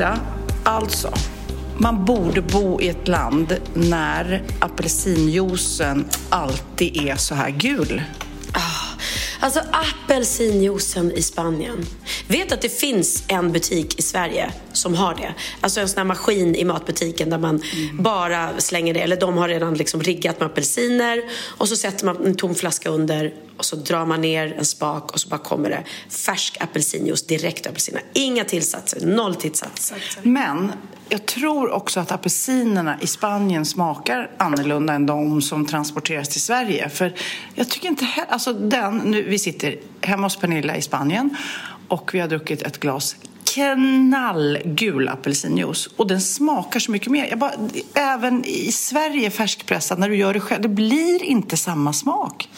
Pernilla, alltså. Man borde bo i ett land när apelsinjuicen alltid är så här gul. Alltså apelsinjuicen i Spanien. Vet att det finns en butik i Sverige som har det. Alltså en sån här maskin i matbutiken där man bara slänger det. Eller de har redan liksom riggat med apelsiner och så sätter man en tom flaska under och så drar man ner en spak och så bara kommer det färsk apelsinjuice direkt ur apelsinerna. Inga tillsatser, noll tillsatser. Men jag tror också att apelsinerna i Spanien smakar annorlunda än de som transporteras till Sverige. För jag tycker inte heller... alltså den, nu, vi sitter hemma hos Pernilla i Spanien och vi har druckit ett glas knallgul apelsinjuice och den smakar så mycket mer. Jag bara, även i Sverige färskpressad, när du gör det själv, det blir inte samma smak.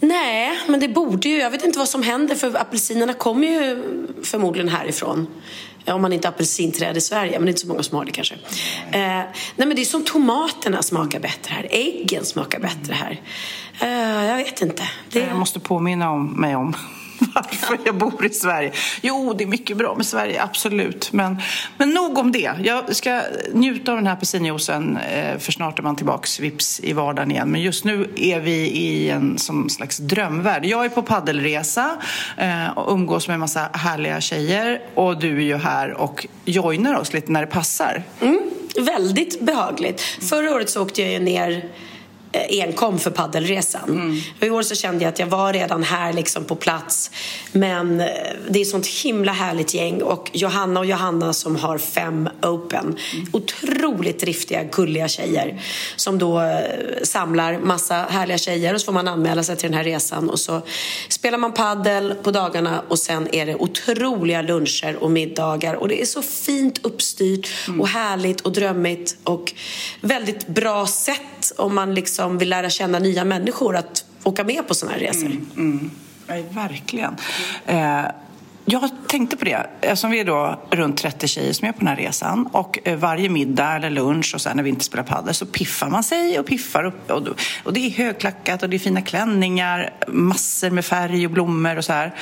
Nej, men det borde ju. Jag vet inte vad som händer för apelsinerna kommer ju förmodligen härifrån. Om man inte har apelsinträd i Sverige, men det är inte så många som har det kanske. Eh, nej men det är som tomaterna smakar bättre här. Äggen smakar bättre här. Eh, jag vet inte. Det... Jag måste påminna om, mig om varför jag bor i Sverige. Jo, det är mycket bra med Sverige, absolut. Men, men nog om det. Jag ska njuta av den här apelsinjuicen eh, för snart är man tillbaks vips i vardagen igen. Men just nu är vi i en som slags drömvärld. Jag är på paddelresa eh, och umgås med en massa härliga tjejer. Och du är ju här och joinar oss lite när det passar. Mm, väldigt behagligt. Förra året så åkte jag ju ner Eh, enkom för paddelresan. Mm. I år så kände jag att jag var redan här liksom på plats. Men eh, det är sånt himla härligt gäng. Och Johanna och Johanna som har fem open. Otroligt driftiga, gulliga tjejer. Som då eh, samlar massa härliga tjejer. Och så får man anmäla sig till den här resan. Och så spelar man paddel på dagarna. Och sen är det otroliga luncher och middagar. Och det är så fint uppstyrt och härligt och drömmigt. Och väldigt bra sätt om man liksom Liksom vill lära känna nya människor att åka med på sådana här resor. Mm, mm. Ja, verkligen. Eh, jag tänkte på det, eftersom vi är då runt 30 tjejer som är på den här resan och eh, varje middag eller lunch och sen när vi inte spelar padel så piffar man sig och piffar upp och, och det är högklackat och det är fina klänningar, massor med färg och blommor och så här.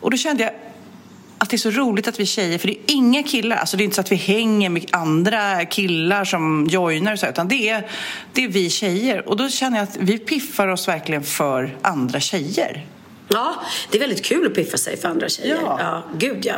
Och då kände jag att det är så roligt att vi tjejer, för det är inga killar. Alltså det är inte så att vi hänger med andra killar som joinar och så, utan det är, det är vi tjejer. Och då känner jag att vi piffar oss verkligen för andra tjejer. Ja, det är väldigt kul att piffa sig för andra tjejer. Ja. ja gud ja.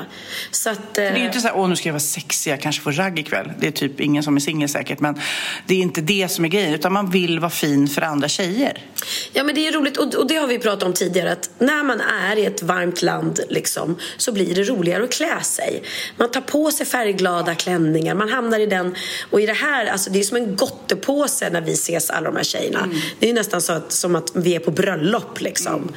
Så att, Det är eh, ju inte så här, åh nu ska jag vara sexig, jag kanske får ragg ikväll. Det är typ ingen som är singel säkert, men det är inte det som är grejen, utan man vill vara fin för andra tjejer. Ja men det är roligt och, och det har vi pratat om tidigare att när man är i ett varmt land liksom så blir det roligare att klä sig. Man tar på sig färgglada klänningar, man hamnar i den och i det här, alltså det är som en gottepåse när vi ses alla de här tjejerna. Det är nästan så att, som att vi är på bröllop liksom.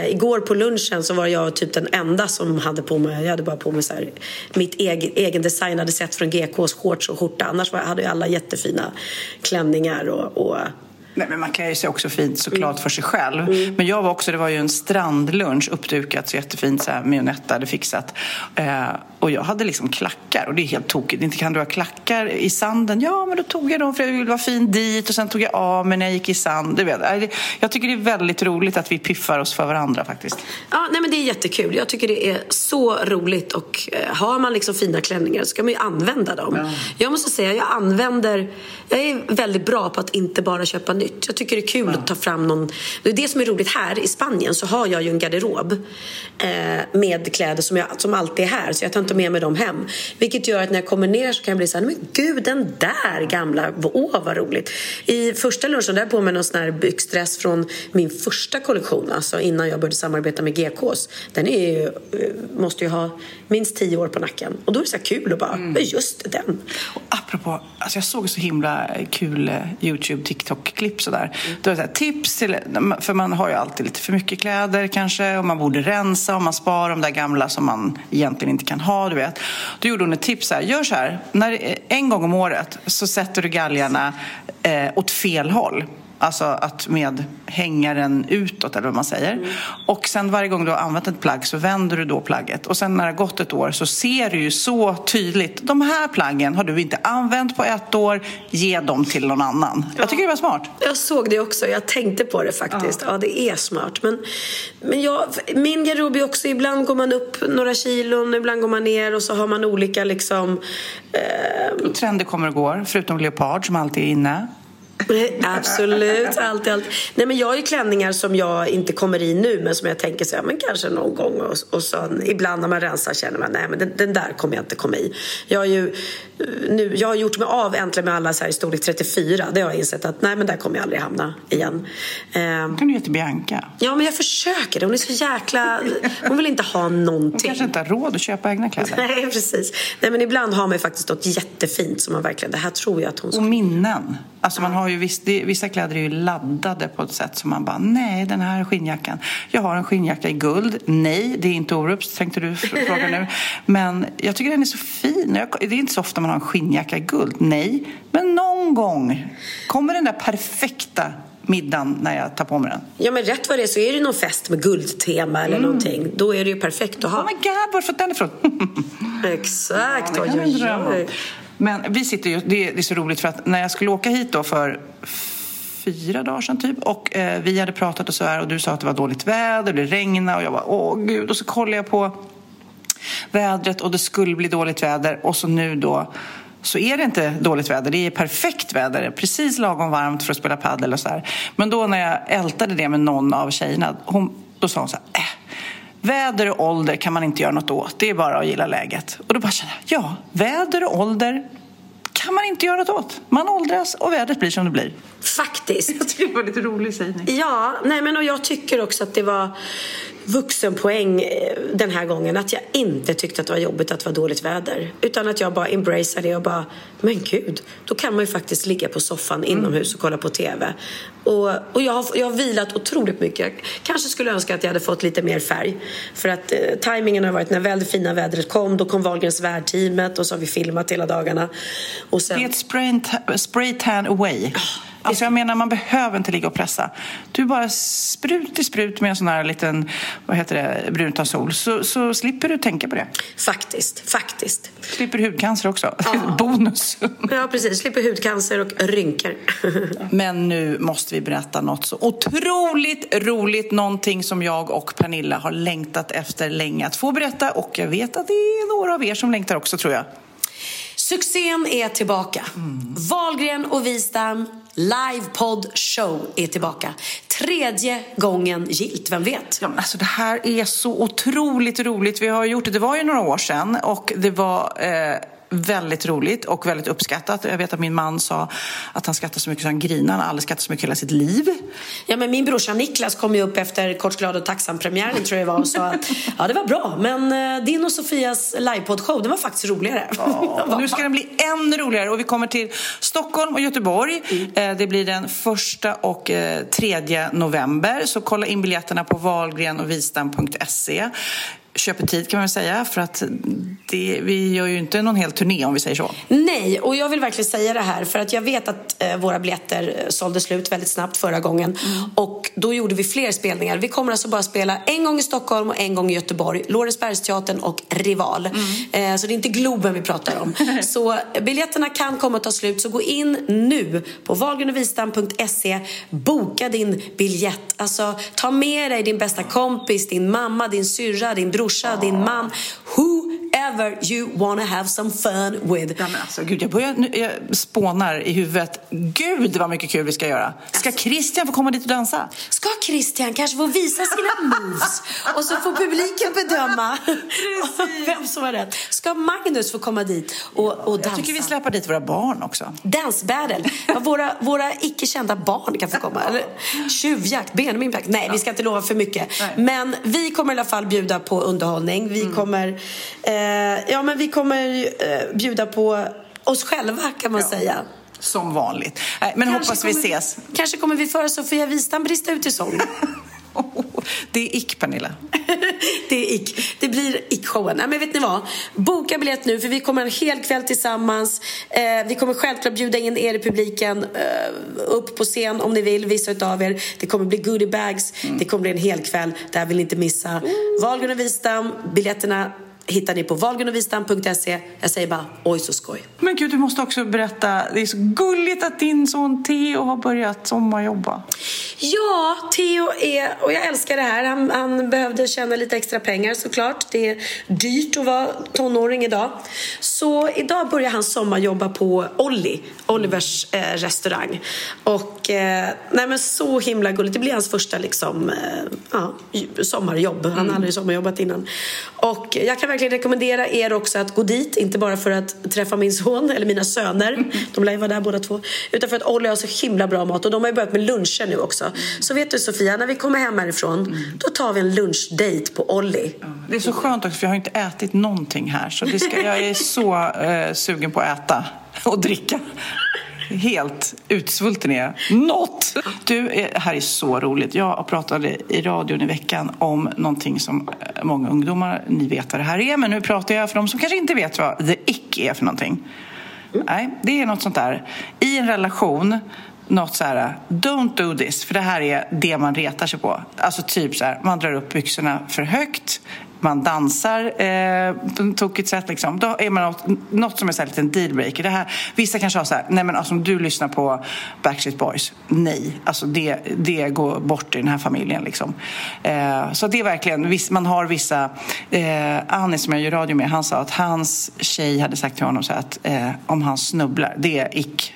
Eh, igår på lunchen så var jag typ den enda som hade på mig, jag hade bara på mig så här, mitt egen, egendesignade set från GKs shorts och skjorta. Annars var, hade ju alla jättefina klänningar och, och Nej, men man kan ju se också fint såklart för sig själv. Men jag var också, det var ju en strandlunch uppdukat så jättefint så här, Mionetta hade fixat. Eh, Och jag hade liksom klackar och det är helt tokigt. Inte kan du ha klackar i sanden? Ja, men då tog jag dem för jag ville vara fin dit och sen tog jag av mig när jag gick i sand. Du vet. Jag tycker det är väldigt roligt att vi piffar oss för varandra faktiskt. Ja, nej men det är jättekul. Jag tycker det är så roligt och eh, har man liksom fina klänningar så ska man ju använda dem. Ja. Jag måste säga, jag använder, jag är väldigt bra på att inte bara köpa nytt. Jag tycker det är kul ja. att ta fram någon, det är det som är roligt här i Spanien så har jag ju en garderob eh, med kläder som, jag, som alltid är här så jag tar inte med mig dem hem. Vilket gör att när jag kommer ner så kan jag bli så här, men gud den där gamla, åh vad roligt. I första lunchen där på mig någon sån här byxdress från min första kollektion, alltså innan jag började samarbeta med GKs. Den är ju, eh, måste ju ha minst tio år på nacken. Och då är det så kul att bara, mm. just den. Och apropå, alltså jag såg så himla kul eh, Youtube, TikTok-klipp sådär. Mm. Det var så här, tips till, för man har ju alltid lite för mycket kläder kanske och man borde rensa och man sparar de där gamla som man egentligen inte kan ha, du vet. Då gjorde hon ett tips så här, gör så här, när, eh, en gång om året så sätter du galgarna eh, åt fel håll. Alltså att med hängaren utåt eller vad man säger. Mm. Och sen varje gång du har använt ett plagg så vänder du då plagget. Och sen när det har gått ett år så ser du ju så tydligt. De här plaggen har du inte använt på ett år. Ge dem till någon annan. Ja. Jag tycker det var smart. Jag såg det också. Jag tänkte på det faktiskt. Ja, ja det är smart. Men, men jag, min garderob är också, ibland går man upp några kilon, ibland går man ner och så har man olika liksom... Eh... Trender kommer och går, förutom leopard som alltid är inne. Absolut, allt, allt. Nej, men jag har ju klänningar som jag inte kommer i nu men som jag tänker så, ja, men kanske någon gång och, och så, ibland när man rensar känner man nej men den, den, där kommer jag inte komma i. Jag har ju nu, jag har gjort mig av äntligen med alla så här i storlek 34. Det har jag insett att nej men där kommer jag aldrig hamna igen. Um, kan du ge till Bianca? Ja men jag försöker. Hon är så jäkla... Hon vill inte ha någonting. Hon kanske inte har råd att köpa egna kläder. Nej precis. Nej men ibland har man faktiskt något jättefint som man verkligen, det här tror jag att hon ska... Och minnen. Alltså man har ju viss, det, vissa kläder är ju laddade på ett sätt som man bara, nej den här skinnjackan. Jag har en skinnjacka i guld. Nej, det är inte Orups tänkte du fråga nu. Men jag tycker den är så fin. det är inte så ofta man har en skinnjacka i guld. Nej, men någon gång kommer den där perfekta middagen när jag tar på mig den. Ja, men rätt vad det är så är det någon fest med guldtema eller mm. någonting. Då är det ju perfekt att ha. Oh my god, var har du fått den ifrån? Exakt, ja, oj, oj, oj. Men vi sitter ju, det är så roligt för att när jag skulle åka hit då för fyra dagar sedan typ och eh, vi hade pratat och så här och du sa att det var dåligt väder, det regnade och jag var åh gud och så kollade jag på vädret och det skulle bli dåligt väder och så nu då så är det inte dåligt väder. Det är perfekt väder. Precis lagom varmt för att spela padel och så här. Men då när jag ältade det med någon av tjejerna, hon, då sa hon så här, äh, väder och ålder kan man inte göra något åt. Det är bara att gilla läget. Och då bara kände jag, ja, väder och ålder kan man inte göra något åt. Man åldras och vädret blir som det blir. Faktiskt. Jag tycker det var lite rolig sägning. Ja, nej men och jag tycker också att det var vuxenpoäng eh, den här gången. Att jag inte tyckte att det var jobbigt att det var dåligt väder. Utan att jag bara embraceade det och bara, men gud, då kan man ju faktiskt ligga på soffan mm. inomhus och kolla på TV. Och, och jag, har, jag har vilat otroligt mycket. Jag kanske skulle önska att jag hade fått lite mer färg. För att eh, tajmingen har varit när väl det fina vädret kom, då kom Wahlgrens värdteamet och så har vi filmat hela dagarna. Och sen... Det är ett spray, spray tan away. Oh. Alltså jag menar, man behöver inte ligga och pressa. Du bara sprut i sprut med en sån här liten, vad heter det, brunt sol så, så slipper du tänka på det. Faktiskt, faktiskt. Slipper hudcancer också. Ja. Bonus. Ja, precis. Slipper hudcancer och rynkor. Men nu måste vi berätta något så otroligt roligt. Någonting som jag och Pernilla har längtat efter länge att få berätta. Och jag vet att det är några av er som längtar också, tror jag. Succén är tillbaka. Mm. Wahlgren och Wistam livepodd show är tillbaka. Tredje gången gilt, vem vet? Ja, alltså det här är så otroligt roligt. Vi har gjort det, det var ju några år sedan och det var eh, väldigt roligt och väldigt uppskattat. Jag vet att min man sa att han skrattar så mycket så han grinar. Han har aldrig skrattat så mycket i hela sitt liv. Ja, men min brorsa Niklas kom ju upp efter Kort, glad och tacksam-premiären tror jag var och sa att ja, det var bra, men eh, din och Sofias livepodd-show, den var faktiskt roligare. Ja, nu ska den bli ännu roligare och vi kommer till Stockholm och Göteborg. Mm. Eh, det blir den första och eh, tredje november, så kolla in biljetterna på valgrenochvistam.se. köper tid kan man väl säga för att det, vi gör ju inte någon hel turné om vi säger så. Nej, och jag vill verkligen säga det här för att jag vet att eh, våra biljetter eh, sålde slut väldigt snabbt förra gången mm. och då gjorde vi fler spelningar. Vi kommer alltså bara spela en gång i Stockholm och en gång i Göteborg, Lorensbergsteatern och Rival. Mm. Eh, så det är inte Globen vi pratar om. så biljetterna kan komma att ta slut så gå in nu på wahlgrenovistam.se, boka din biljett. Alltså ta med dig din bästa kompis, din mamma, din syrra, din brorsa, din man. Whoever you wanna have some fun with. Ja, men alltså, gud, jag, börjar, nu, jag spånar i huvudet. Gud vad mycket kul vi ska göra. Ska alltså, Christian få komma dit och dansa? Ska Christian kanske få visa sina moves? och så får publiken bedöma vem som har rätt. Ska Magnus få komma dit och, och dansa? Jag tycker vi släpar dit våra barn också. Dance battle. våra, våra icke kända barn kan få komma. Eller tjuvjakt, Benjamin Nej, vi ska inte lova för mycket. Nej. Men vi kommer i alla fall bjuda på underhållning. Vi mm. kommer, eh, ja, men vi kommer eh, bjuda på oss själva kan man ja. säga. Som vanligt. Men kanske hoppas vi ses. Kanske kommer vi föra Sofia Wistam brista ut i sång. det är ick, Pernilla. det är ick. Det blir ick-showen. Nej, men vet ni vad? Boka biljett nu, för vi kommer en hel kväll tillsammans. Eh, vi kommer självklart bjuda in er i publiken eh, upp på scen om ni vill, vissa av er. Det kommer bli goodiebags. Mm. Det kommer bli en hel kväll. Det här vill ni inte missa. Mm. Wahlgren och Wistam, biljetterna hittar ni på valgrenovistam.se. Jag säger bara oj så skoj. Men gud, du måste också berätta. Det är så gulligt att din son Theo har börjat sommarjobba. Ja, Theo är, och jag älskar det här. Han, han behövde tjäna lite extra pengar såklart. Det är dyrt att vara tonåring idag. Så idag börjar han sommarjobba på Olli, Olivers eh, restaurang. Och eh, nej men så himla gulligt. Det blir hans första liksom, eh, ja, sommarjobb. Han har mm. aldrig sommarjobbat innan. Och jag kan verkligen rekommendera er också att gå dit, inte bara för att träffa min son eller mina söner, de lär ju vara där båda två, utan för att Olli har så himla bra mat och de har ju börjat med luncher nu också. Så vet du Sofia, när vi kommer hem härifrån, då tar vi en lunchdate på Olli. Det är så skönt också för jag har inte ätit någonting här så ska, jag är så eh, sugen på att äta och dricka. Helt utsvulten är jag. Något! Du, det här är så roligt. Jag pratade i radion i veckan om någonting som eh, många ungdomar, ni vet vad det här är, men nu pratar jag för de som kanske inte vet vad the ick är för någonting. Mm. Nej, det är något sånt där. I en relation något så här, don't do this, för det här är det man retar sig på. Alltså typ så här, man drar upp byxorna för högt, man dansar eh, på ett tokigt sätt. Liksom. Då är man något, något som är så här en dealbreaker. Det här, vissa kanske har så här, nej men alltså om du lyssnar på Backstreet Boys, nej. Alltså det, det går bort i den här familjen. Liksom. Eh, så det är verkligen, man har vissa, eh, Annie som jag gör radio med, han sa att hans tjej hade sagt till honom så att eh, om han snubblar, det är ick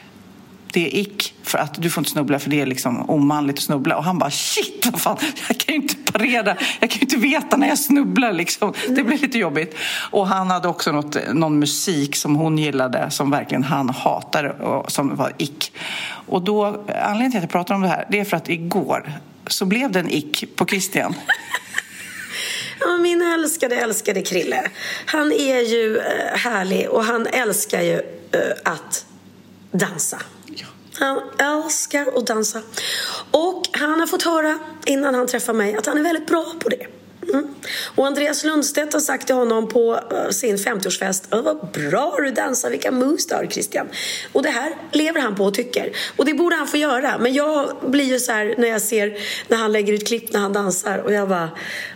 det är ick för att du får inte snubbla för det är liksom omanligt att snubbla. Och han bara shit vad fan, jag kan ju inte parera, jag kan ju inte veta när jag snubblar liksom. Det blir lite jobbigt. Och han hade också något, någon musik som hon gillade som verkligen han hatade och som var ick. Och då, anledningen till att jag pratar om det här det är för att igår så blev det en ick på Christian. Ja, min älskade, älskade Krille. Han är ju eh, härlig och han älskar ju eh, att dansa. Han älskar att dansa. Och han har fått höra innan han träffar mig att han är väldigt bra på det. Mm. Och Andreas Lundstedt har sagt till honom på eh, sin 50-årsfest Vad bra du dansar, vilka moves du har Christian. Och det här lever han på och tycker. Och det borde han få göra. Men jag blir ju så här när jag ser när han lägger ut klipp när han dansar och jag bara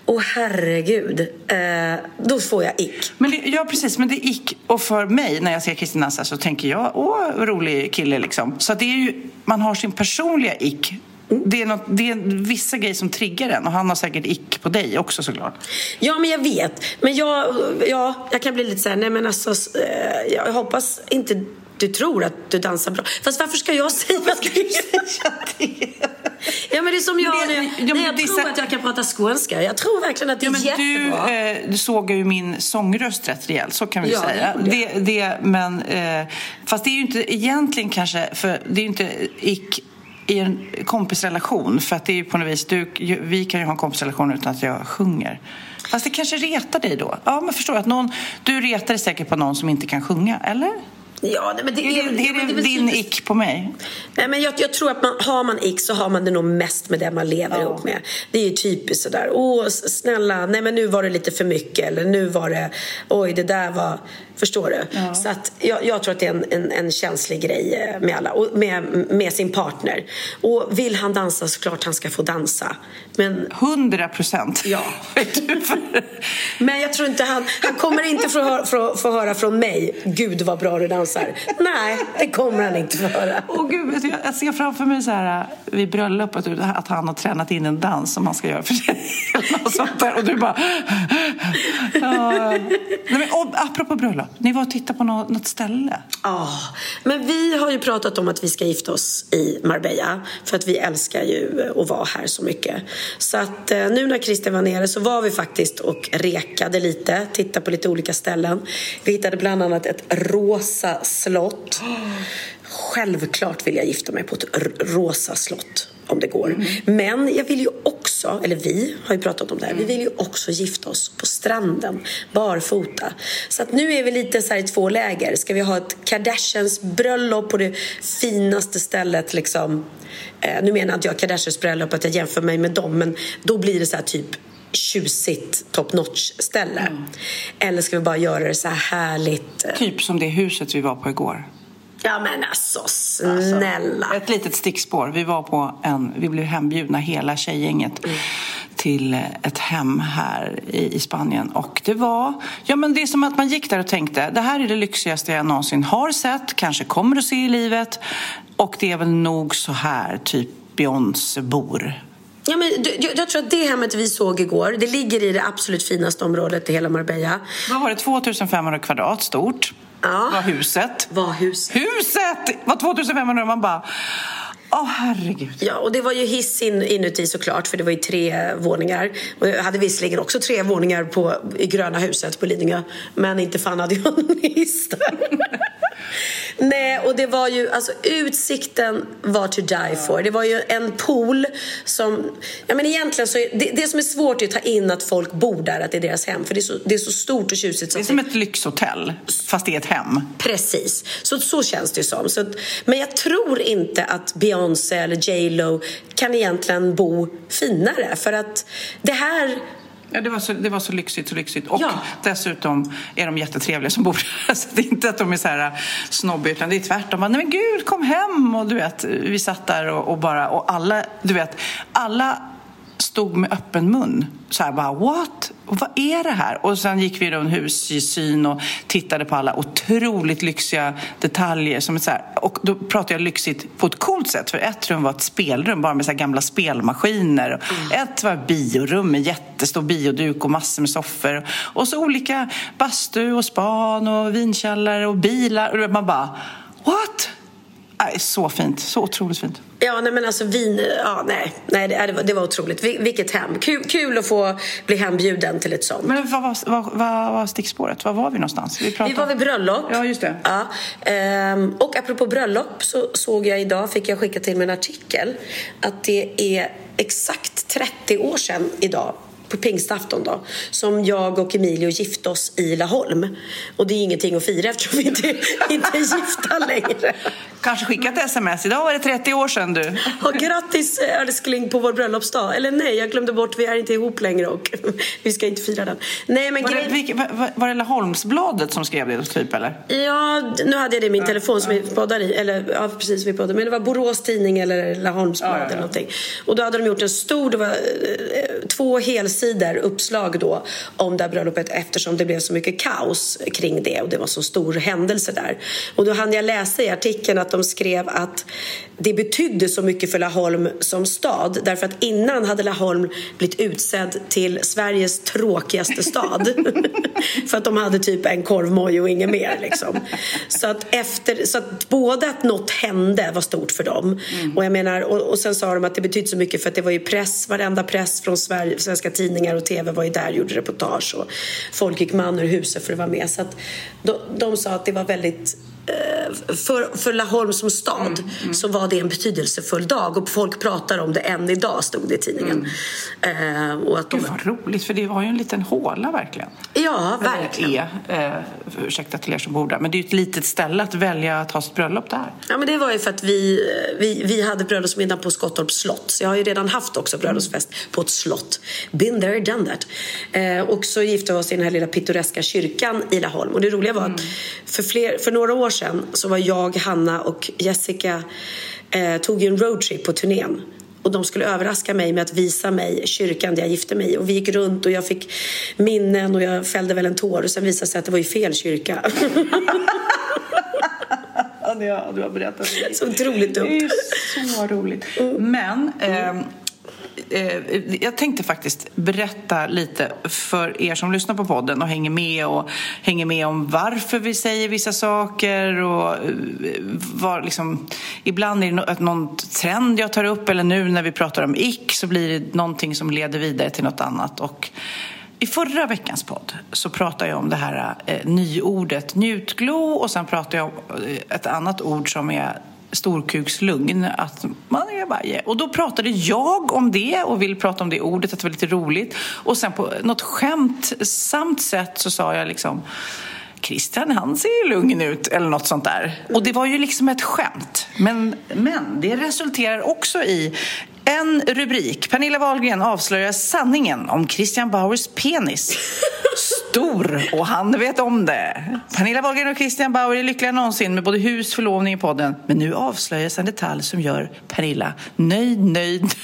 Åh herregud. Eh, då får jag ick. Men det, ja precis, men det är ick. Och för mig när jag ser Kristin dansa så tänker jag Åh, rolig kille liksom. Så det är ju, man har sin personliga ick det är, något, det är vissa grejer som triggar en och han har säkert ick på dig också såklart. Ja, men jag vet. Men jag, ja, jag kan bli lite så här, nej men alltså, eh, jag hoppas inte du tror att du dansar bra. Fast varför ska jag säga varför jag säga det? Ja men det är som jag nu. Ja, Nej, jag tror så... att jag kan prata skånska. Jag tror verkligen att det är ja, men jättebra. Du, eh, du såg ju min sångröst rätt rejält, så kan vi ja, säga. Det, det, men, eh, fast det är ju inte egentligen kanske, för det är ju inte ick i en kompisrelation. För att det är på något vis, du, vi kan ju ha en kompisrelation utan att jag sjunger. Fast det kanske retar dig då? Ja, men förstår att någon, du retar dig säkert på någon som inte kan sjunga, eller? Ja, nej, men det Är det, är det din ick på mig? Nej, men jag, jag tror att man, har man ick så har man det nog mest med det man lever ihop med. Det är ju typiskt sådär, åh snälla, nej men nu var det lite för mycket eller nu var det, oj det där var, förstår du? Så att jag, jag tror att det är en, en, en känslig grej eh, med alla, och med, med sin partner. Och vill han dansa så klart han ska få dansa. Men Hundra procent. Ja. Men jag tror inte han, han kommer inte få höra, få, få höra från mig, gud vad bra du dansar. Nej, det kommer han inte få höra. Åh gud, du, jag ser framför mig så här vid bröllopet att han har tränat in en dans som han ska göra för sig. Och, och du bara... Ja. Nej, men, och, apropå bröllop, ni var och tittade på något, något ställe. Ja, men vi har ju pratat om att vi ska gifta oss i Marbella för att vi älskar ju att vara här så mycket. Så att eh, nu när Christer var nere så var vi faktiskt och rekade lite, tittade på lite olika ställen. Vi hittade bland annat ett rosa slott. Självklart vill jag gifta mig på ett rosa slott om det går. Men jag vill ju också, eller vi har ju pratat om det här, vi vill ju också gifta oss på stranden, barfota. Så att nu är vi lite så här i två läger. Ska vi ha ett Kardashians bröllop på det finaste stället liksom? Eh, nu menar inte jag Kardashians bröllop att jag jämför mig med dem, men då blir det så här typ tjusigt top notch ställe. Eller ska vi bara göra det så här härligt? Typ som det huset vi var på igår. Ja men alltså snälla. Ett litet stickspår. Vi var på en, vi blev hembjudna hela tjejgänget till ett hem här i, i Spanien. Och det var, ja men det är som att man gick där och tänkte, det här är det lyxigaste jag någonsin har sett, kanske kommer att se i livet. Och det är väl nog så här typ Beyoncé bor. Ja, men jag, jag tror att det hemmet vi såg igår, det ligger i det absolut finaste området i hela Marbella. Vad var det? 2500 kvadrat stort Ja. var huset. Var hus. Huset var 2500 man bara, åh herregud. Ja, och det var ju hiss in, inuti såklart, för det var ju tre våningar. Och jag hade visserligen också tre våningar på, i Gröna huset på Lidingö, men inte fan hade jag någon hiss där. Nej, och det var ju, alltså utsikten var to die for. Det var ju en pool som, ja men egentligen så, är, det, det som är svårt är att ta in att folk bor där, att det är deras hem, för det är så, det är så stort och tjusigt. Det är som ett lyxhotell, fast det är ett hem. Precis, så, så känns det ju som. Så, men jag tror inte att Beyoncé eller J Lo kan egentligen bo finare. För att det här... Ja, det var, så, det var så lyxigt, så lyxigt. Och Ja. dessutom är de jättetrevliga som bor där. Så det är inte att de är så här snobbiga, utan det är tvärtom. Nej men gud, kom hem! Och du vet, vi satt där och, och bara, och alla, du vet, alla stod med öppen mun. Så här bara, what? Vad är det här? Och sen gick vi runt hussyn och tittade på alla otroligt lyxiga detaljer. Som ett så här, och då pratar jag lyxigt på ett coolt sätt. För ett rum var ett spelrum bara med så gamla spelmaskiner. Ett var biorum med jättestor bioduk och massor med soffor. Och så olika bastu och span och vinkällare och bilar. Och man bara, what? Nej, så fint, så otroligt fint. Ja, nej men alltså vin... Ja, nej. nej det, det, var, det var otroligt. Vil- Vilket hem. Kul, kul att få bli hembjuden till ett sånt. Men vad var, vad, vad var stickspåret? Var var vi någonstans? Vi, pratade... Vi var vid bröllop. Ja, just det. Ja, ehm, och apropå bröllop så såg jag idag, fick jag skicka till mig en artikel, att det är exakt 30 år sedan idag på pingstafton då, som jag och Emilio gifte oss i Laholm. Och det är ingenting att fira eftersom vi inte, inte är gifta längre. Kanske skicka ett sms. Idag var det 30 år sedan du. Och grattis älskling på vår bröllopsdag. Eller nej, jag glömde bort, vi är inte ihop längre och vi ska inte fira den. Nej, men Var det, grejen... vilk- var, var- det Laholmsbladet som skrev det typ eller? Ja, nu hade jag det i min telefon som vi poddar i. Eller ja, precis vi poddar. Men det var Borås Tidning eller Laholmsblad Ja, ja, ja. eller någonting. Och då hade de gjort en stor, det var eh, två helsidor uppslag då om det här bröllopet eftersom det blev så mycket kaos kring det och det var så stor händelse där. Och då hann jag läsa i artikeln att de skrev att det betydde så mycket för Laholm som stad därför att innan hade Laholm blivit utsedd till Sveriges tråkigaste stad. för att de hade typ en korvmoj och inget mer liksom. Så att efter, så att både att något hände var stort för dem och jag menar och, och sen sa de att det betydde så mycket för att det var ju press, varenda press från Sverige, svenska tidningar Tidningar och tv var ju där och gjorde reportage och folk gick man ur huset för att vara med. Så att de, de sa att det var väldigt för, för Laholm som stad så var det en betydelsefull dag och folk pratar om det än idag, stod det i tidningen. Eh, och att de, Gud vad roligt, för det var ju en liten håla verkligen. ja, verkligen. Är, eh, ursäkta till er som bor där, men det är ju ett litet ställe att välja att ha sitt bröllop där. Ja, men det var ju för att vi, vi, vi hade bröllopsmiddag på Skottorps slott. Så jag har ju redan haft också bröllopsfest på ett slott. Been there, done that. Eh, och så gifte vi oss i den här lilla pittoreska kyrkan i Laholm. Och det roliga var att för, fler, för några år sedan så var jag, Hanna och Jessica eh, tog en roadtrip på turnén. Och de skulle överraska mig med att visa mig kyrkan där jag gifte mig. Och vi gick runt och jag fick minnen och jag fällde väl en tår. Och sen visade det sig att det var ju fel kyrka. Ja, du har, berättat. så otroligt Det dumt. är så roligt. Men ehm, eh, Eh, jag tänkte faktiskt berätta lite för er som lyssnar på podden och hänger med och hänger med om varför vi säger vissa saker och eh, var liksom, ibland är det någon trend jag tar upp eller nu när vi pratar om ick så blir det någonting som leder vidare till något annat. Och i förra veckans podd så pratade jag om det här eh, nyordet njutglo och sen pratade jag om eh, ett annat ord som är storkukslugn. Att man är bara, och då pratade jag om det och ville prata om det ordet, att det var lite roligt. Och sen på något skämtsamt sätt så sa jag liksom Christian han ser ju lugn ut eller något sånt där. Och det var ju liksom ett skämt. Men, men det resulterar också i en rubrik. Pernilla Wahlgren avslöjar sanningen om Christian Bauers penis. Stor och han vet om det. Pernilla Wahlgren och Christian Bauer är lyckliga någonsin med både hus, förlovning i podden. Men nu avslöjas en detalj som gör Pernilla nöjd, nöjd.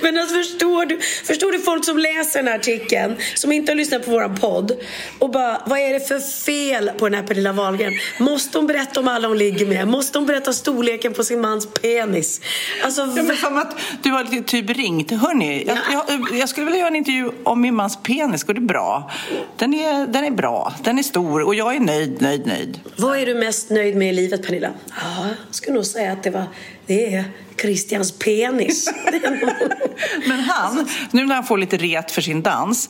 Men alltså, förstår, du, förstår du folk som läser den här artikeln, som inte har lyssnat på våran podd och bara, vad är det för fel på den här Pernilla Wahlgren? Måste hon berätta om alla hon ligger med? Måste hon berätta storleken på sin mans penis? Alltså, Ja, men som att du har lite typ ringt. Hörni, jag, jag, jag skulle vilja göra en intervju om min mans penis. Går det bra? Den är, den är bra. Den är stor och jag är nöjd, nöjd, nöjd. vad är du mest nöjd med i livet Pernilla? Ja, jag skulle nog säga att det var, det är Christians penis. Men han, nu när han får lite ret för sin dans,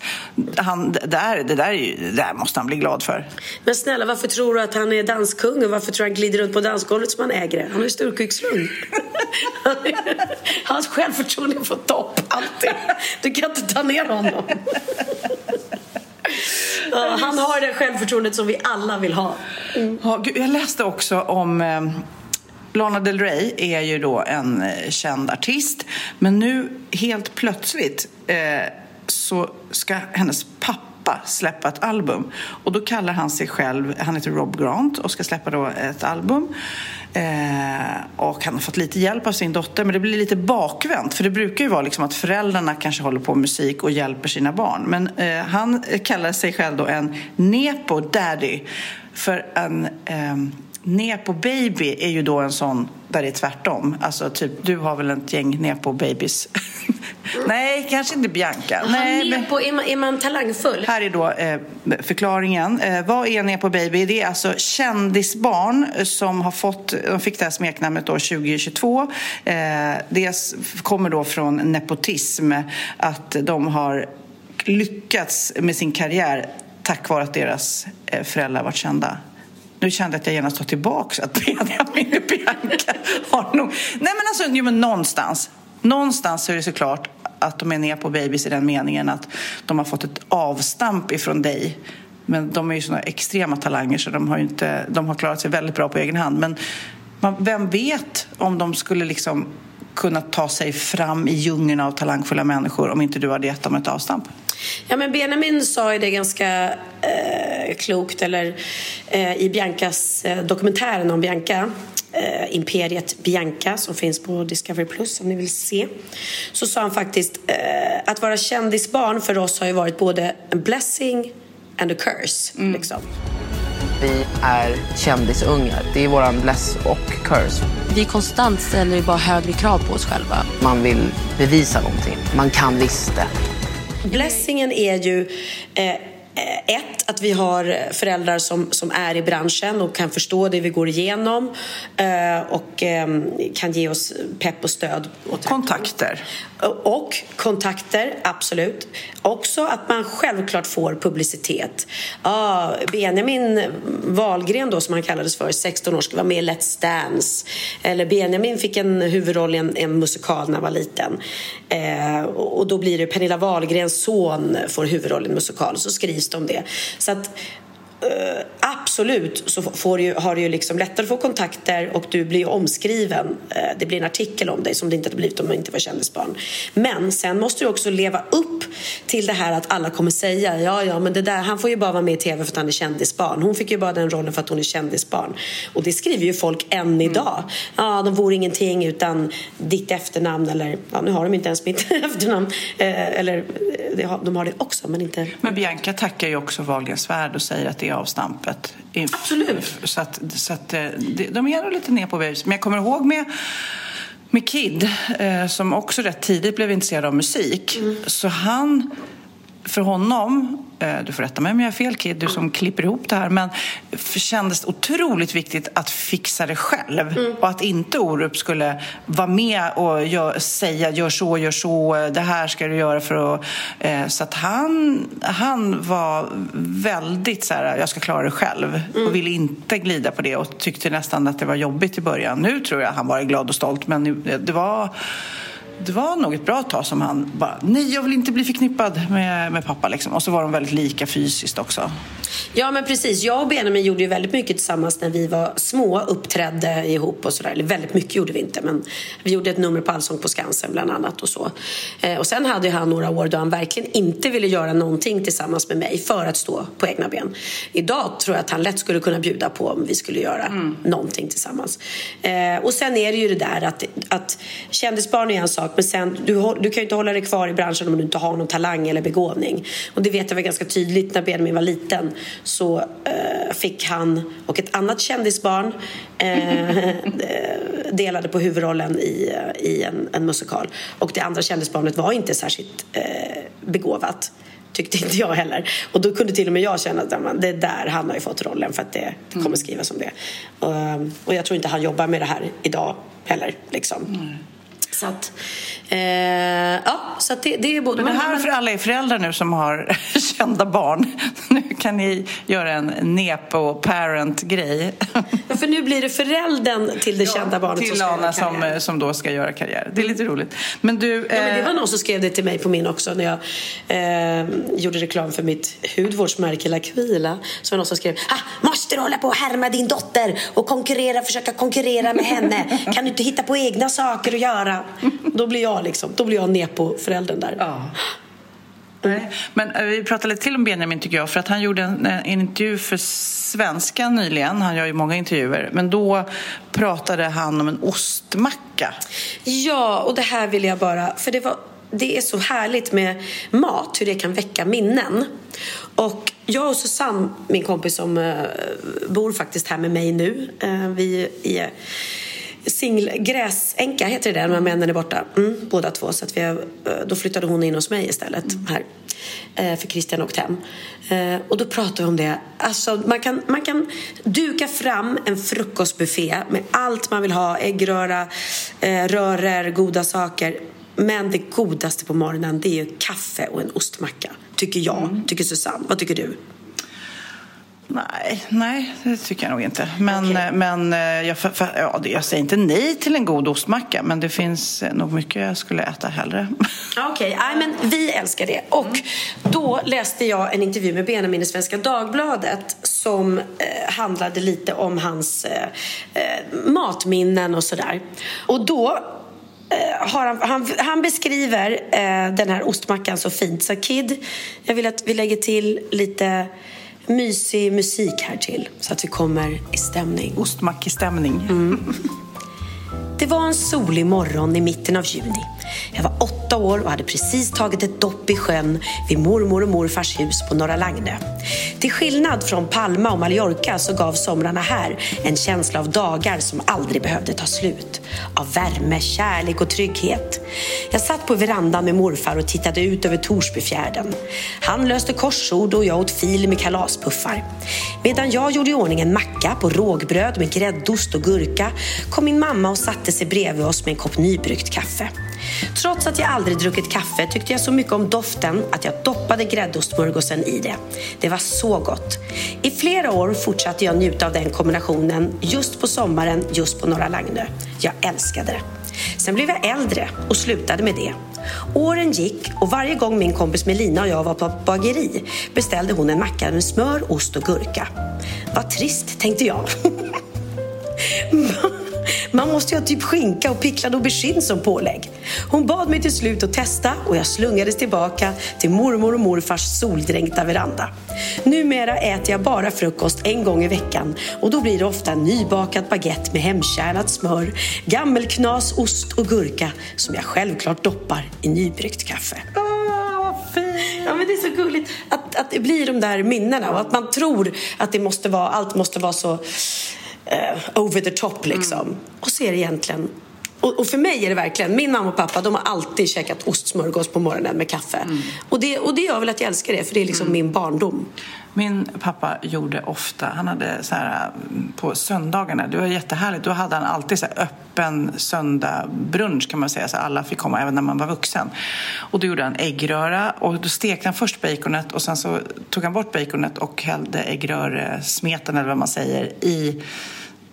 han, det, där, det, där, ju- det där måste han bli glad för. Men snälla, varför tror du att han är danskung och varför tror du han glider runt på dansgolvet som han äger det? Han har ju storkukslugn. Hans självförtroende är på topp, alltid. Du kan inte ta ner honom. Han har det självförtroendet som vi alla vill ha. Gud, jag läste också om eh, Lana Del Rey är ju då en eh, känd artist. Men nu helt plötsligt eh, så ska hennes pappa släppa ett album. Och då kallar han sig själv, han heter Rob Grant och ska släppa då ett album. Eh, och han har fått lite hjälp av sin dotter men det blir lite bakvänt. För det brukar ju vara liksom att föräldrarna kanske håller på med musik och hjälper sina barn. Men eh, han kallar sig själv då en nepo daddy. För en eh, Nepo baby är ju då en sån där det är tvärtom. Alltså typ, du har väl ett gäng nepo babies? Nej, kanske inte Bianca. Nej, men... Nepo, är, man, är man talangfull? Här är då eh, förklaringen. Eh, vad är Nepo Baby? Det är alltså kändisbarn som har fått, de fick det här smeknamnet år 2022. Eh, det kommer då från nepotism, att de har lyckats med sin karriär tack vare att deras eh, föräldrar varit kända. Nu kände jag att jag genast tar tillbaka att Benjamin och Bianca har nog... Nej men alltså, jo, men någonstans. Någonstans är det såklart att de är ner på babys i den meningen att de har fått ett avstamp ifrån dig. Men de är ju såna extrema talanger så de har, ju inte, de har klarat sig väldigt bra på egen hand. Men man, vem vet om de skulle liksom kunna ta sig fram i djungeln av talangfulla människor om inte du hade gett dem ett avstamp? Ja, men Benjamin sa ju det ganska eh, klokt eller, eh, i Biancas eh, dokumentären om Bianca. Eh, Imperiet Bianca som finns på Discovery Plus om ni vill se. Så sa han faktiskt eh, att vara kändisbarn för oss har ju varit både en blessing and a curse. Liksom. Vi är kändisungar. Det är våran bless och curse. Vi konstant ställer ju bara högre krav på oss själva. Man vill bevisa någonting. Man kan visst det. Blessingen är ju eh, Eh, ett, att vi har föräldrar som, som är i branschen och kan förstå det vi går igenom eh, och eh, kan ge oss pepp och stöd. Och kontakter. Och kontakter, absolut. Också att man självklart får publicitet. Ah, Benjamin Wahlgren då, som han kallades för, 16 år, ska vara med i Let's Dance. Eller Benjamin fick en huvudroll i en, en musikal när han var liten. Eh, och då blir det Pernilla Wahlgrens son får huvudrollen i en musikal. Så skrivs det om det. Så att Uh, absolut så får du, har du ju liksom lättare att få kontakter och du blir omskriven. Uh, det blir en artikel om dig som det inte hade blivit om du inte var kändisbarn. Men sen måste du också leva upp till det här att alla kommer säga ja, ja, men det där, han får ju bara vara med i tv för att han är kändisbarn. Hon fick ju bara den rollen för att hon är kändisbarn. Och det skriver ju folk än mm. idag. Ja, de vore ingenting utan ditt efternamn eller ja, nu har de inte ens mitt efternamn. Uh, eller de har det också, men inte... Men Bianca tackar ju också Wahlgrens värld och säger att det avstampet. Absolut. Så att, så att eh, de är nog lite ner på vis. Men jag kommer ihåg med med Kid, eh, som också rätt tidigt blev intresserad av musik. Mm. Så han, för honom Eh, du får rätta mig om jag har fel Kid, du som klipper ihop det här. Men kändes otroligt viktigt att fixa det själv. Mm. Och att inte Orup skulle vara med och gör, säga gör så, gör så, det här ska du göra för att... Eh, så att han, han var väldigt så här, jag ska klara det själv. Mm. Och ville inte glida på det och tyckte nästan att det var jobbigt i början. Nu tror jag han var glad och stolt men det var det var nog ett bra tag som han bara, nej jag vill inte bli förknippad med, med pappa liksom. Och så var de väldigt lika fysiskt också. Ja men precis, jag och Benjamin gjorde ju väldigt mycket tillsammans när vi var små, uppträdde ihop och sådär. Eller väldigt mycket gjorde vi inte men vi gjorde ett nummer på Allsång på Skansen bland annat och så. Eh, och sen hade han några år då han verkligen inte ville göra någonting tillsammans med mig för att stå på egna ben. Idag tror jag att han lätt skulle kunna bjuda på om vi skulle göra mm. någonting tillsammans. Eh, och sen är det ju det där att, att kändisbarn är en sak men sen, du, du kan ju inte hålla dig kvar i branschen om du inte har någon talang eller begåvning. Och det vet jag var ganska tydligt när Benjamin var liten. Så eh, fick han och ett annat kändisbarn eh, delade på huvudrollen i, i en, en, musikal. Och det andra kändisbarnet var inte särskilt eh, begåvat tyckte inte jag heller. Och då kunde till och med jag känna att det där, han har ju fått rollen för att det, det kommer skrivas om det. Och, och, jag tror inte han jobbar med det här idag heller. Liksom. Mm. Så att, eh, ja, så det, det är både... Men det här för alla er föräldrar nu som har kända barn. Nu kan ni göra en nepo-parent-grej. Ja, för nu blir det föräldern till det ja, kända barnet till som Lana som, som då ska göra karriär. Det är lite roligt. Men du... Ja, men det eh, var någon som skrev det till mig på min också när jag eh, gjorde reklam för mitt hudvårdsmärke Laquila. Så var någon som skrev ah, Måste du hålla på och härma din dotter och konkurrera, försöka konkurrera med henne? Kan du inte hitta på egna saker att göra? Då blir jag liksom, då blir jag nepo-föräldern där. Ja. Nej. Men eh, vi pratade lite till om Benjamin tycker jag för att han gjorde en, en intervju för Svenskan nyligen. Han gör ju många intervjuer. Men då pratade han om en ostmacka. Ja, och det här vill jag bara... För det, var, det är så härligt med mat, hur det kan väcka minnen. Och jag och Susanne, min kompis som uh, bor faktiskt här med mig nu. Vi är singl, gräsänka heter det där när männen är borta. Mm, båda två. Så att vi eh, då flyttade hon in hos mig istället här. Eh, för Christian åkte hem. Eh, och då pratade vi om det. Alltså, man, kan, man kan duka fram en frukostbuffé med allt man vill ha. Äggröra, rörer, goda saker. Men det godaste på morgonen det är kaffe och en ostmacka. Tycker jag. Mm. Tycker Susanne. Vad tycker du? Nej, nej, det tycker jag nog inte. Men, okay. men eh, jag, för, för, ja, jag säger inte nej till en god ostmacka men det finns nog mycket jag skulle äta hellre. Okej, okay. men vi älskar det. Och mm. då läste jag en intervju med Benjamin i Svenska Dagbladet som eh, handlade lite om hans eh, eh matminnen och sådär. Och då eh, han, han, han, beskriver eh, den här ostmackan så fint. Så Kid, jag vill att vi lägger till lite mysig musik här till så att vi kommer i stämning. Ostmackestämning. Mm. Det var en solig morgon i mitten av juni. Jag var åtta år och hade precis tagit ett dopp i sjön vid mormor och morfars hus på Norra Lagnö. Till skillnad från Palma och Mallorca så gav somrarna här en känsla av dagar som aldrig behövde ta slut. Av värme, kärlek och trygghet. Jag satt på verandan med morfar och tittade ut över Torsbyfjärden. Han löste korsord och jag åt fil med kalaspuffar. Medan jag gjorde i ordning en macka på rågbröd med gräddost och gurka kom min mamma och satte sig bredvid oss med en kopp nybryggt kaffe. Trots att jag aldrig druckit kaffe tyckte jag så mycket om doften att jag doppade gräddostsmörgåsen i det. Det var så gott. I flera år fortsatte jag njuta av den kombinationen just på sommaren, just på Norra Lagnö. Jag älskade det. Sen blev jag äldre och slutade med det. Åren gick och varje gång min kompis Melina och jag var på bageri beställde hon en macka med smör, ost och gurka. Vad trist, tänkte jag. Man måste ju ha typ skinka och picklad aubergine som pålägg. Hon bad mig till slut att testa och jag slungades tillbaka till mormor och morfars soldränkta veranda. Numera äter jag bara frukost en gång i veckan och då blir det ofta nybakad baguette med hemkärnat smör, gammelknas, ost och gurka som jag självklart doppar i nybryggt kaffe. Ja, men det är så gulligt att, att det blir de där minnena och att man tror att det måste vara, allt måste vara så eh, over the top liksom. Mm. Och så är det egentligen och, och, för mig är det verkligen, min mamma och pappa de har alltid käkat ostsmörgås på morgonen med kaffe. Mm. Och, det, och det gör väl att jag älskar det, för det är liksom mm. min barndom. Min pappa gjorde ofta, han hade så här mm, på söndagarna, det var jättehärligt, då hade han alltid så öppen söndagsbrunch kan man säga, så alla fick komma även när man var vuxen. Och då gjorde han äggröra och då stekte han först baconet och sen så tog han bort baconet och hällde äggröresmeten eller vad man säger i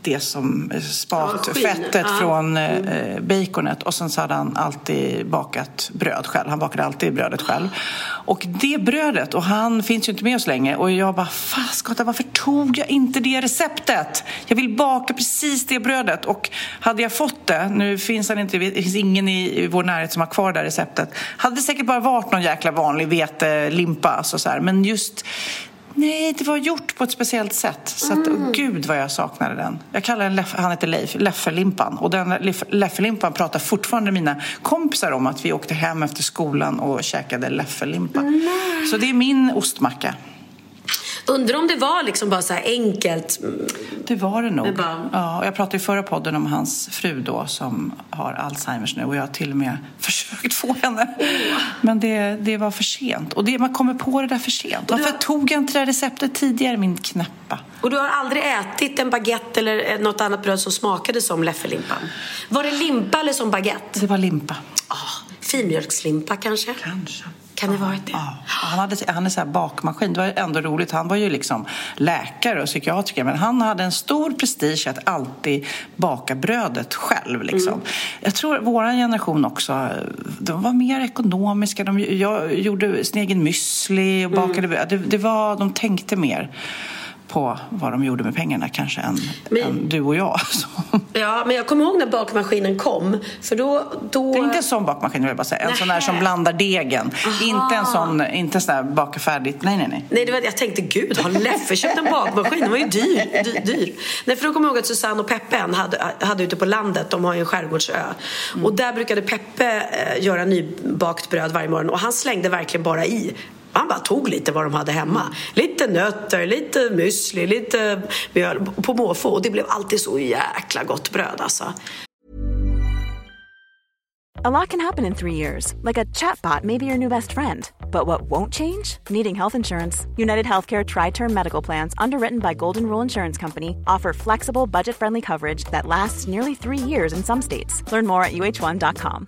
det som spatfettet ja, från mm. eh, baconet och sen så hade han alltid bakat bröd själv. Han bakade alltid brödet själv. Och det brödet, och han finns ju inte med oss länge och jag bara, faskotta varför tog jag inte det receptet? Jag vill baka precis det brödet och hade jag fått det, nu finns han inte, det finns ingen i vår närhet som har kvar det receptet, hade det säkert bara varit någon jäkla vanlig vetelimpa, alltså så här. men just Nej, det var gjort på ett speciellt sätt. Så att, mm. gud vad jag saknade den. Jag kallar den, han heter Leif, Leffelimpan. Och den Leffelimpan pratar fortfarande mina kompisar om att vi åkte hem efter skolan och käkade Leffelimpa. Mm. Så det är min ostmacka. Undrar om det var liksom bara så enkelt. Det var det nog. Bara... ja, jag pratade i förra podden om hans fru då som har Alzheimers nu och jag har till och med försökt få henne. Men det, det var för sent. Och det, man kommer på det där för sent. Varför har... tog jag inte det receptet tidigare, min knäppa? Och du har aldrig ätit en baguette eller något annat bröd som smakade som Leffelimpan? Var det limpa eller som baguette? Det var limpa. Oh, finmjölkslimpa kanske? Kanske. Kan det ha varit det? Ja. Han hade han är så här bakmaskin. Det var ändå roligt. Han var ju liksom läkare och psykiatriker men han hade en stor prestige att alltid baka brödet själv. Liksom. Mm. Jag tror vår generation också, de var mer ekonomiska. De, jag gjorde sin egen müsli och bakade mm. det, det var, De tänkte mer på vad de gjorde med pengarna kanske än, men, än du och jag. Ja, men jag kommer ihåg när bakmaskinen kom. För då, då... Det är inte en sån bakmaskin, vill jag bara säga. En Nähe. sån där som blandar degen. Aha. Inte en sån, inte en sån där baka färdigt. Nej, nej, nej. nej det var, jag tänkte, gud, har Leffe köpt en bakmaskin? Den var ju dyr. dyr, dyr. Nej, för då kommer jag ihåg att Susanne och Peppe hade, hade ute på landet, de har ju en skärgårdsö. Mm. Och där brukade Peppe eh, göra nybakt bröd varje morgon. Och han slängde verkligen bara i han bara tog lite vad de hade hemma. Lite nötter, lite müsli, lite mjöl på måfå. Och det blev alltid så jäkla gott bröd alltså. A lot can happen in three years. Like a chatbot may be your new best friend. But what won't change? Needing health insurance. United Healthcare Tri-Term Medical Plans, underwritten by Golden Rule Insurance Company, offer flexible, budget-friendly coverage that lasts nearly three years in some states. Learn more at uh1.com.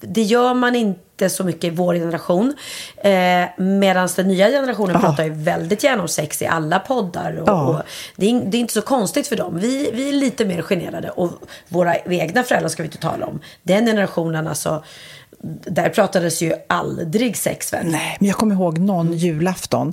det gör man inte så mycket i vår generation. Eh, Medan den nya generationen Aha. pratar ju väldigt gärna om sex i alla poddar. Och, och det, är, det, är, inte så konstigt för dem. Vi, vi är lite mer generade. Och våra egna föräldrar ska vi inte tala om. Den generationen alltså. Där pratades ju aldrig sex väl? Nej, men jag kommer ihåg någon julafton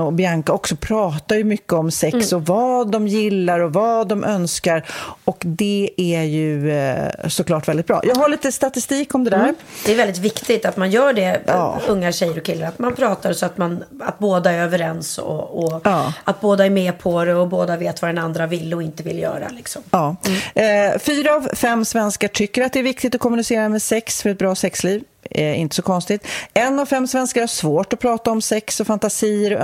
och Bianca också pratar ju mycket om sex mm. och vad de gillar och vad de önskar och det är ju eh, såklart väldigt bra. Jag har lite statistik om det där. Mm. Det är väldigt viktigt att man gör det, ja. unga tjejer och killar, att man pratar så att, man, att båda är överens och, och ja. att båda är med på det och båda vet vad den andra vill och inte vill göra. Liksom. Ja. Mm. Eh, fyra av fem svenskar tycker att det är viktigt att kommunicera med sex för ett bra sexliv eh, inte så konstigt. En av fem svenskar har svårt att prata om sex och fantasier och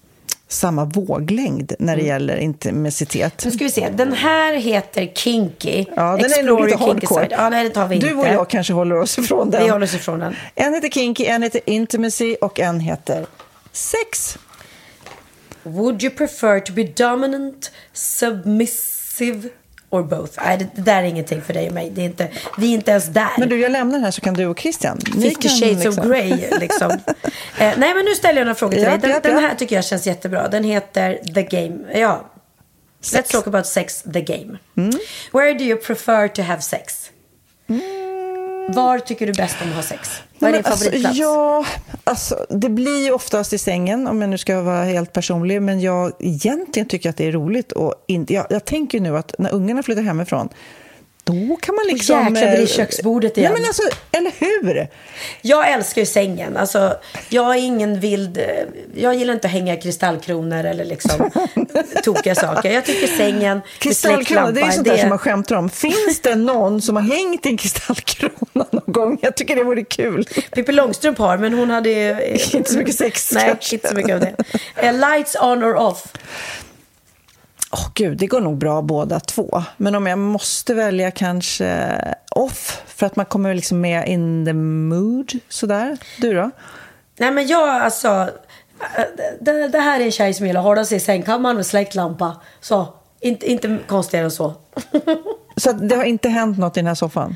samma våglängd när det gäller intimitet. Nu ska vi se. Den här heter Kinky. Ja, den är Explore nog lite hardcore. Ja, nej, det tar vi inte. Du och jag kanske håller oss ifrån den. Vi håller oss ifrån den. En heter Kinky, en heter Intimacy och en heter Sex. Would you prefer to be dominant, submissive or both? Nej, det, det där är ingenting för dig och mig. Det är inte, vi är inte ens där. Men du, jag lämnar den här så kan du och Christian. Ni 50 kan shades liksom- of Grey liksom. eh, nej men nu ställer jag några frågor till Ja, dig. Den, ja, den ja. här tycker jag känns jättebra. Den heter The Game. Ja. Let's talk about sex, the game. Mm. Where do you prefer to have sex? Var tycker du bäst om att ha sex? Vad är din men favoritplats? Alltså, ja, alltså, det blir ju oftast i sängen, om jag nu ska vara helt personlig. Men jag egentligen tycker att det är roligt. Och in, jag, jag tänker nu att när ungarna flyttar hemifrån, då kan man liksom... jäklar, blir det eh, köksbordet igen. Nej, men alltså, eller hur? Jag älskar ju sängen. Alltså, jag är ingen vild... eh, Jag gillar inte att hänga kristallkronor eller liksom tokiga saker. Jag tycker sängen med Kristallkrona, det är sånt där som man skämtar om. Finns det någon som har hängt en kristallkrona någon gång? Jag tycker det vore kul. Pippi Långstrump har, men hon hade ju... Inte så mycket sex, Nej, kanske. inte så mycket av det. Eh, lights on or off? Åh gud, det går nog bra båda två. Men om jag måste välja kanske off, för att man kommer liksom med in the mood, sådär. Du då? Nej, men jag alltså... eh, Det, det här är en tjej som gillar att hålla sig i sängkammaren med släckt lampa. Så, inte, inte konstigare än så. Så det har inte hänt något i den här soffan?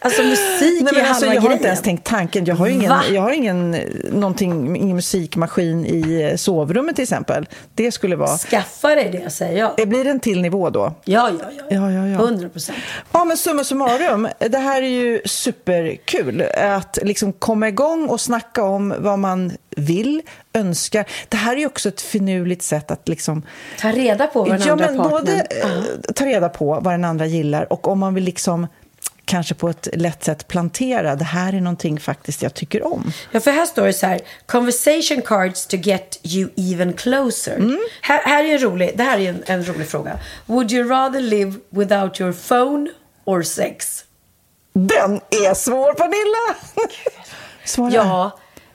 alltså musik Nej, är men alltså, halva jag har inte ens tänkt tanken. Jag har ingen, Va? jag har ingen, eh, någonting, ingen musikmaskin i eh, sovrummet till exempel. Det skulle vara... Skaffa dig det säger jag. Det blir en till nivå då. Ja, ja, ja. Ja, ja, ja. 100 procent. Ja, men summa summarum, det här är ju superkul. Att liksom komma igång och snacka om vad man vill, önskar. Det här är ju också ett finurligt sätt att liksom... Ta reda på vad den ja, andra men partnern... både eh, ta reda på vad den andra gillar och om man vill liksom kanske på ett lätt sätt plantera, det här är någonting faktiskt jag tycker om. Ja, för här står det så här. Conversation cards to get you even closer. Mm. Här, här är en rolig, det här är en, en rolig fråga. Would you rather live without your phone or sex? Den är svår, Pernilla! Svara. Ja,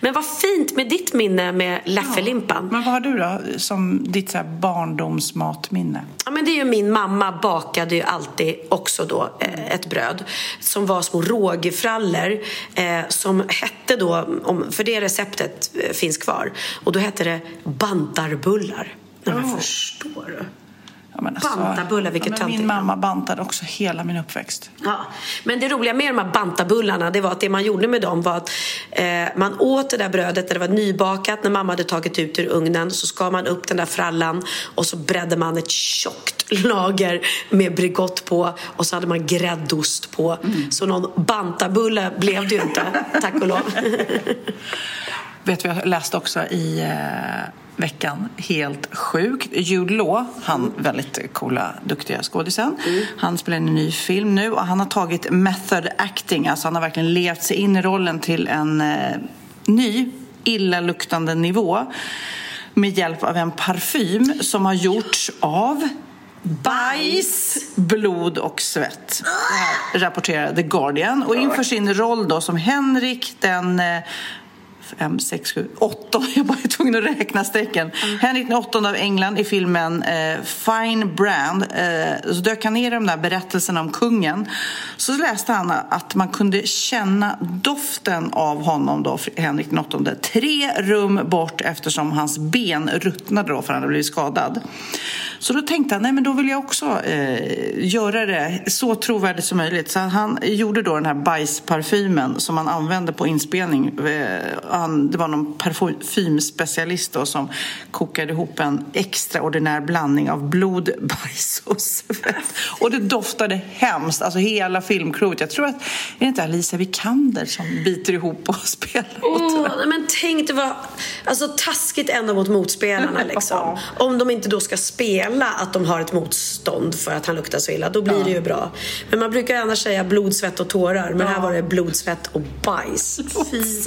Men vad fint med ditt minne med Läffelimpan. Ja, men vad har du då som ditt så barndomsmatminne? Ja, men det är ju min mamma bakade ju alltid också då eh, ett bröd som var små rågefrallor eh, som hette då, om, för det receptet eh, finns kvar, och då hette det bantarbullar. Ja, men förstår du? Ja, alltså, Bantabullar, vilket ja, Min mamma bantade också hela min uppväxt. Ja. Men det roliga med de här bantabullarna det var att det man gjorde med dem var att eh, man åt det där brödet när det var nybakat, när mamma hade tagit ut ur ugnen så skar man upp den där frallan och så bredde man ett tjockt lager med Bregott på och så hade man gräddost på. Mm. Så någon bantabulle blev det ju inte, tack och lov. Vet du, jag läste också i eh veckan. Helt sjukt. Jude Law, han väldigt coola, duktiga skådisen. Mm. Han spelar in en ny film nu och han har tagit method acting. Alltså han har verkligen levt sig in i rollen till en eh, ny, illaluktande nivå med hjälp av en parfym som har gjorts av bajs, blod och svett. Det här rapporterar The Guardian. Och inför sin roll då som Henrik den eh, fem, sex, sju, åtta. Jag var tvungen att räkna strecken. Mm. Henrik den åttonde av England i filmen eh, Fine Brand. Eh, så dök han ner i de där berättelserna om kungen. Så läste han att man kunde känna doften av honom, då, Henrik den åttonde, tre rum bort eftersom hans ben ruttnade då för han hade blivit skadad. Så då tänkte han, nej men då vill jag också eh, göra det så trovärdigt som möjligt. Så han gjorde då den här bajsparfymen som man använde på inspelning. Eh, han, det var någon parfymspecialist då som kokade ihop en extraordinär blandning av blod, bajs och svett. Och det doftade hemskt, alltså hela filmcrewet. Jag tror att det är inte Alicia Vikander som biter ihop och spelar oh, Men tänk det var alltså, taskigt ändå mot motspelarna liksom. Om de inte då ska spela att de har ett motstånd för att han luktar så illa, då blir ja. det ju bra. Men man brukar annars säga blod, svett och tårar. Men ja. här var det blod, svett och bajs. Och bajs.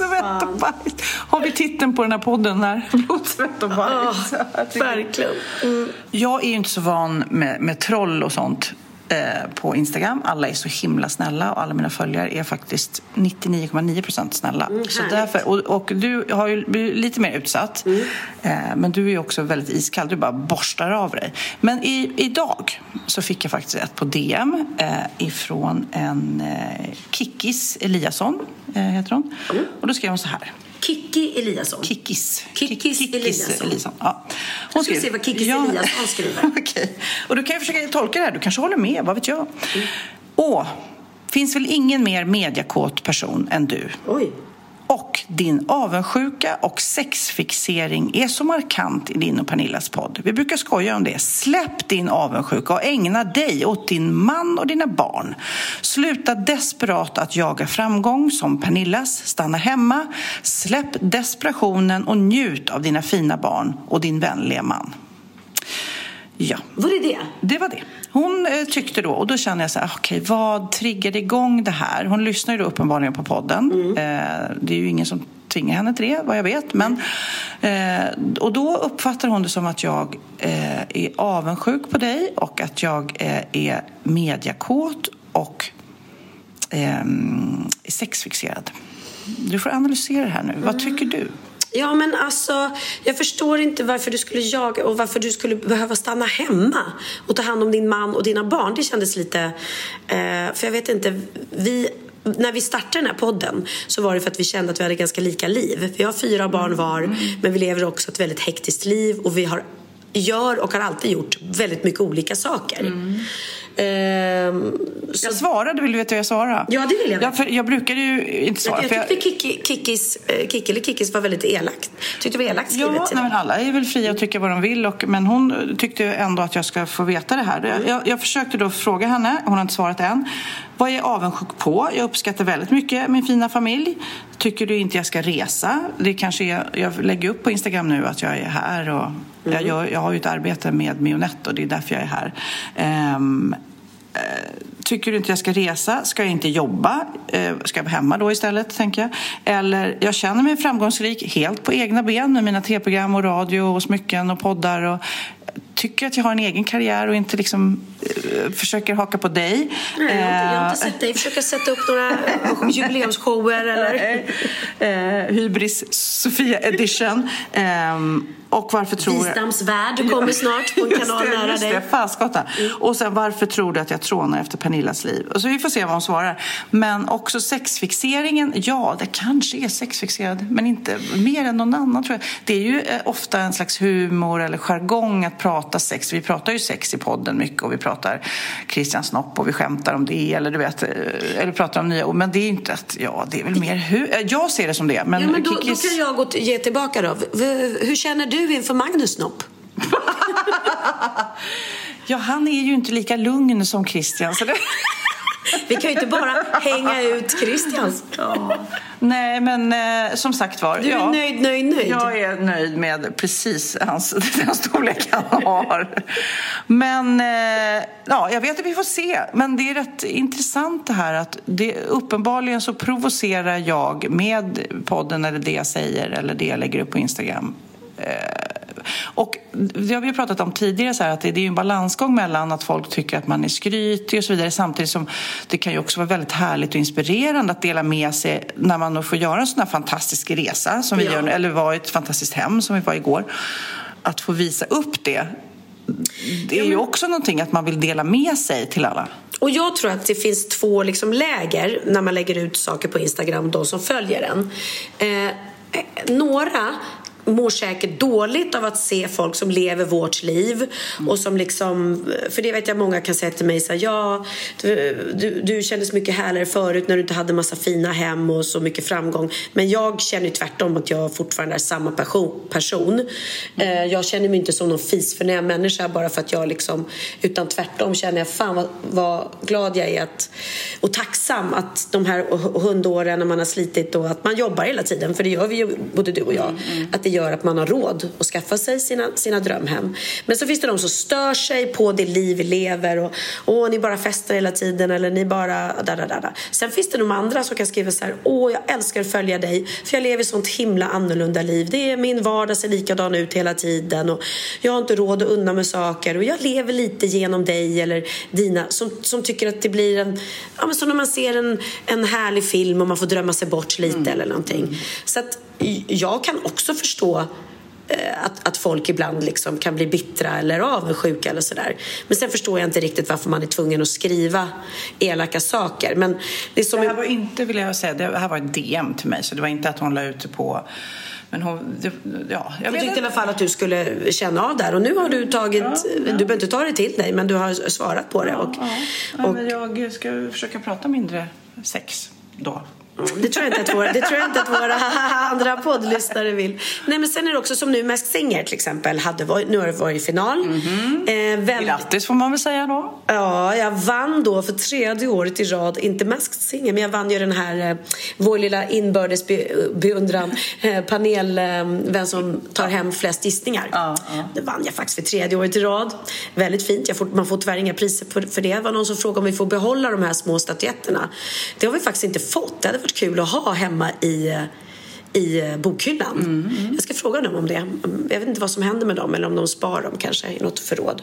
Har vi titeln på den här podden? Här? Blod, svett och bajs. Oh, verkligen. Mm. Jag är ju inte så van med, med troll och sånt eh, på Instagram. Alla är så himla snälla och alla mina följare är faktiskt 99,9 procent snälla. Mm, så därför, och, och, du har ju blivit lite mer utsatt. Mm. Eh, men du är också väldigt iskall. Du bara borstar av dig. Men i, idag så fick jag faktiskt ett på DM eh, ifrån en eh, Kikkis Eliasson, eh, heter hon. Mm. Och då skrev hon så här. Kikki Eliasson. Kikkis. Kikkis, Kikkis Eliasson. Eliasson. Ja. Hon ska se vad Kikkis ja. Eliasson skriver. okay. Och du kan jag försöka tolka det här. Du kanske håller med, vad vet jag? Mm. Åh, finns väl ingen mer mediakåt person än du? Oj. Och din avundsjuka och sexfixering är så markant i din och Pernillas podd. Vi brukar skoja om det. Släpp din avundsjuka och ägna dig åt din man och dina barn. Sluta desperat att jaga framgång som Pernillas. Stanna hemma, släpp desperationen och njut av dina fina barn och din vänliga man. Ja. Var det det? Det var det. Hon eh, tyckte då, och då kände jag så här, okej, okay, vad triggade igång det här? Hon lyssnar ju då uppenbarligen på podden. Mm. Eh, det är ju ingen som tvingar henne till det, vad jag vet. Men, eh, och då uppfattar hon det som att jag är avundsjuk på dig och att jag är mediakåt och eh, sexfixerad. Du får analysera det här nu. Mm. Vad tycker du? Ja, men alltså, jag förstår inte varför du skulle jaga och varför du skulle behöva stanna hemma och ta hand om din man och dina barn. Det kändes lite... Eh, för jag vet inte, vi när vi startade den här podden så var det för att vi kände att vi hade ganska lika liv. Vi har fyra barn var, mm. men vi lever också ett väldigt hektiskt liv och vi har, gör och har alltid gjort väldigt mycket olika saker. Mm. Ehm, så, Jag svarade, vill du veta hur jag svarade? Ja, det vill jag Ja, för jag brukade ju inte svara. jag för tyckte Kiki, Kikis, eh, Kiki, eller Kikis var väldigt elakt. Tyckte det var elakt skrivet Ja, till nej, men alla är väl fria att tycka vad de vill. Och, men hon tyckte ändå att jag ska få veta det här. Jag, jag försökte då fråga henne, hon har inte svarat än. Vad är jag avundsjuk på? Jag uppskattar väldigt mycket min fina familj. Tycker du inte jag ska resa? Det kanske är, jag lägger upp på Instagram nu att jag är här. Och jag, gör, jag har ju ett arbete med Mionett och det är därför jag är här. Eh, Tycker du inte jag ska resa? Ska jag inte jobba? Eh, Ska jag vara hemma då istället, tänker jag? Eller, jag känner mig framgångsrik helt på egna ben med mina tv-program och radio och smycken och poddar. Och tycker att jag har en egen karriär och inte liksom eh, försöker haka på dig. Nej, jag, har inte, jag har inte Eh, sett dig försöka sätta upp några jubileumsshower eller... eh, Hybris Sofia edition. Och varför tror Wistams värld kommer snart på en kanal det, nära dig. Det, Faskotta. Och sen varför tror du att jag trånar efter Pernillas liv? Och så vi får se vad hon svarar. Men också sexfixeringen, ja det kanske är sexfixerad men inte mer än någon annan tror jag. Det är ju eh, ofta en slags humor eller jargong att prata sex. Vi pratar ju sex i podden mycket och vi pratar Christian Snopp och vi skämtar om det eller du vet, eh, eller pratar om nya ord. Men det är inte att, ja det är väl mer hu- eh, Jag ser det som det. Men, Ja, men då, då kan jag gå ge tillbaka då. Hur känner du inför Magnus Snopp? Ja, han är ju inte lika lugn som Christian. Så det... Vi kan ju inte bara hänga ut Christians. Nej, men eh, som sagt var. Du är ja, nöjd, nöjd, nöjd. Jag är nöjd med precis hans, den storlek han har. Men eh, ja, jag vet att vi får se. Men det är rätt intressant det här att det, uppenbarligen så provocerar jag med podden eller det jag säger eller det jag lägger upp på Instagram. Eh, och det har vi pratat om tidigare, så här, att det, är en balansgång mellan att folk tycker att man är skrytig och så vidare samtidigt som det kan ju också vara väldigt härligt och inspirerande att dela med sig när man får göra en sån här fantastisk resa som vi Ja. gör nu, eller var i ett fantastiskt hem som vi var igår. Att få visa upp det, det är ju också någonting att man vill dela med sig till alla. Och jag tror att det finns två liksom läger när man lägger ut saker på Instagram, de som följer en. Eh, några mår säkert dåligt av att se folk som lever vårt liv och som liksom, för det vet jag många kan säga till mig så här, ja, du, du, du kändes mycket härligare förut när du inte hade massa fina hem och så mycket framgång. Men jag känner tvärtom att jag fortfarande är samma person. Eh, jag känner mig inte som någon fisförnäm människa bara för att jag liksom, utan tvärtom känner jag fan vad, vad glad jag är att, och tacksam att de här hundåren när man har slitit och att man jobbar hela tiden, för det gör vi ju både du och jag, att det gör att man har råd att skaffa sig sina, sina drömhem. Men så finns det de som stör sig på det liv vi lever och åh, ni bara festar hela tiden eller ni bara da, da, da, da. Sen finns det de andra som kan skriva så här, åh, jag älskar att följa dig för jag lever sånt himla annorlunda liv. Det är min vardag ser likadan ut hela tiden och jag har inte råd att unna mig saker och jag lever lite genom dig eller dina som, som tycker att det blir en, ja men som när man ser en, en härlig film och man får drömma sig bort lite eller någonting. Så att jag kan också förstå eh, att, att folk ibland liksom kan bli bittra eller avundsjuka eller sådär. Men sen förstår jag inte riktigt varför man är tvungen att skriva elaka saker. Men det som... Det här var inte, vill jag säga, det här var ett DM till mig så det var inte att hon la ut det på men hon, det, ja, jag vet tyckte i alla fall att du skulle känna av där och nu har du tagit, du behöver inte ta det till dig men du har svarat på det. Och, Ja, ja, och, jag ska försöka prata mindre sex då. Det tror jag inte att våra, det tror jag inte att våra andra poddlyssnare vill. Nej, men sen är det också som nu Masked Singer till exempel. Hade varit, nu har det varit i final. Eh, väldigt, Grattis får man väl säga då. ja, jag vann då för tredje året i rad, inte Masked Singer, men jag vann ju den här, eh, vår lilla inbördes be, beundran, eh, panel, eh, vem som tar hem flest gissningar. Ja, ja. Det vann jag faktiskt för tredje året i rad. Väldigt fint. Jag får, man får tyvärr inga priser för, för det. Det var någon som frågade om vi får behålla de här små statyetterna. Det har vi faktiskt inte fått. Det hade varit kul att ha hemma i i bokhyllan. Jag ska fråga dem om det. Jag vet inte vad som händer med dem eller om de spar dem kanske i något förråd.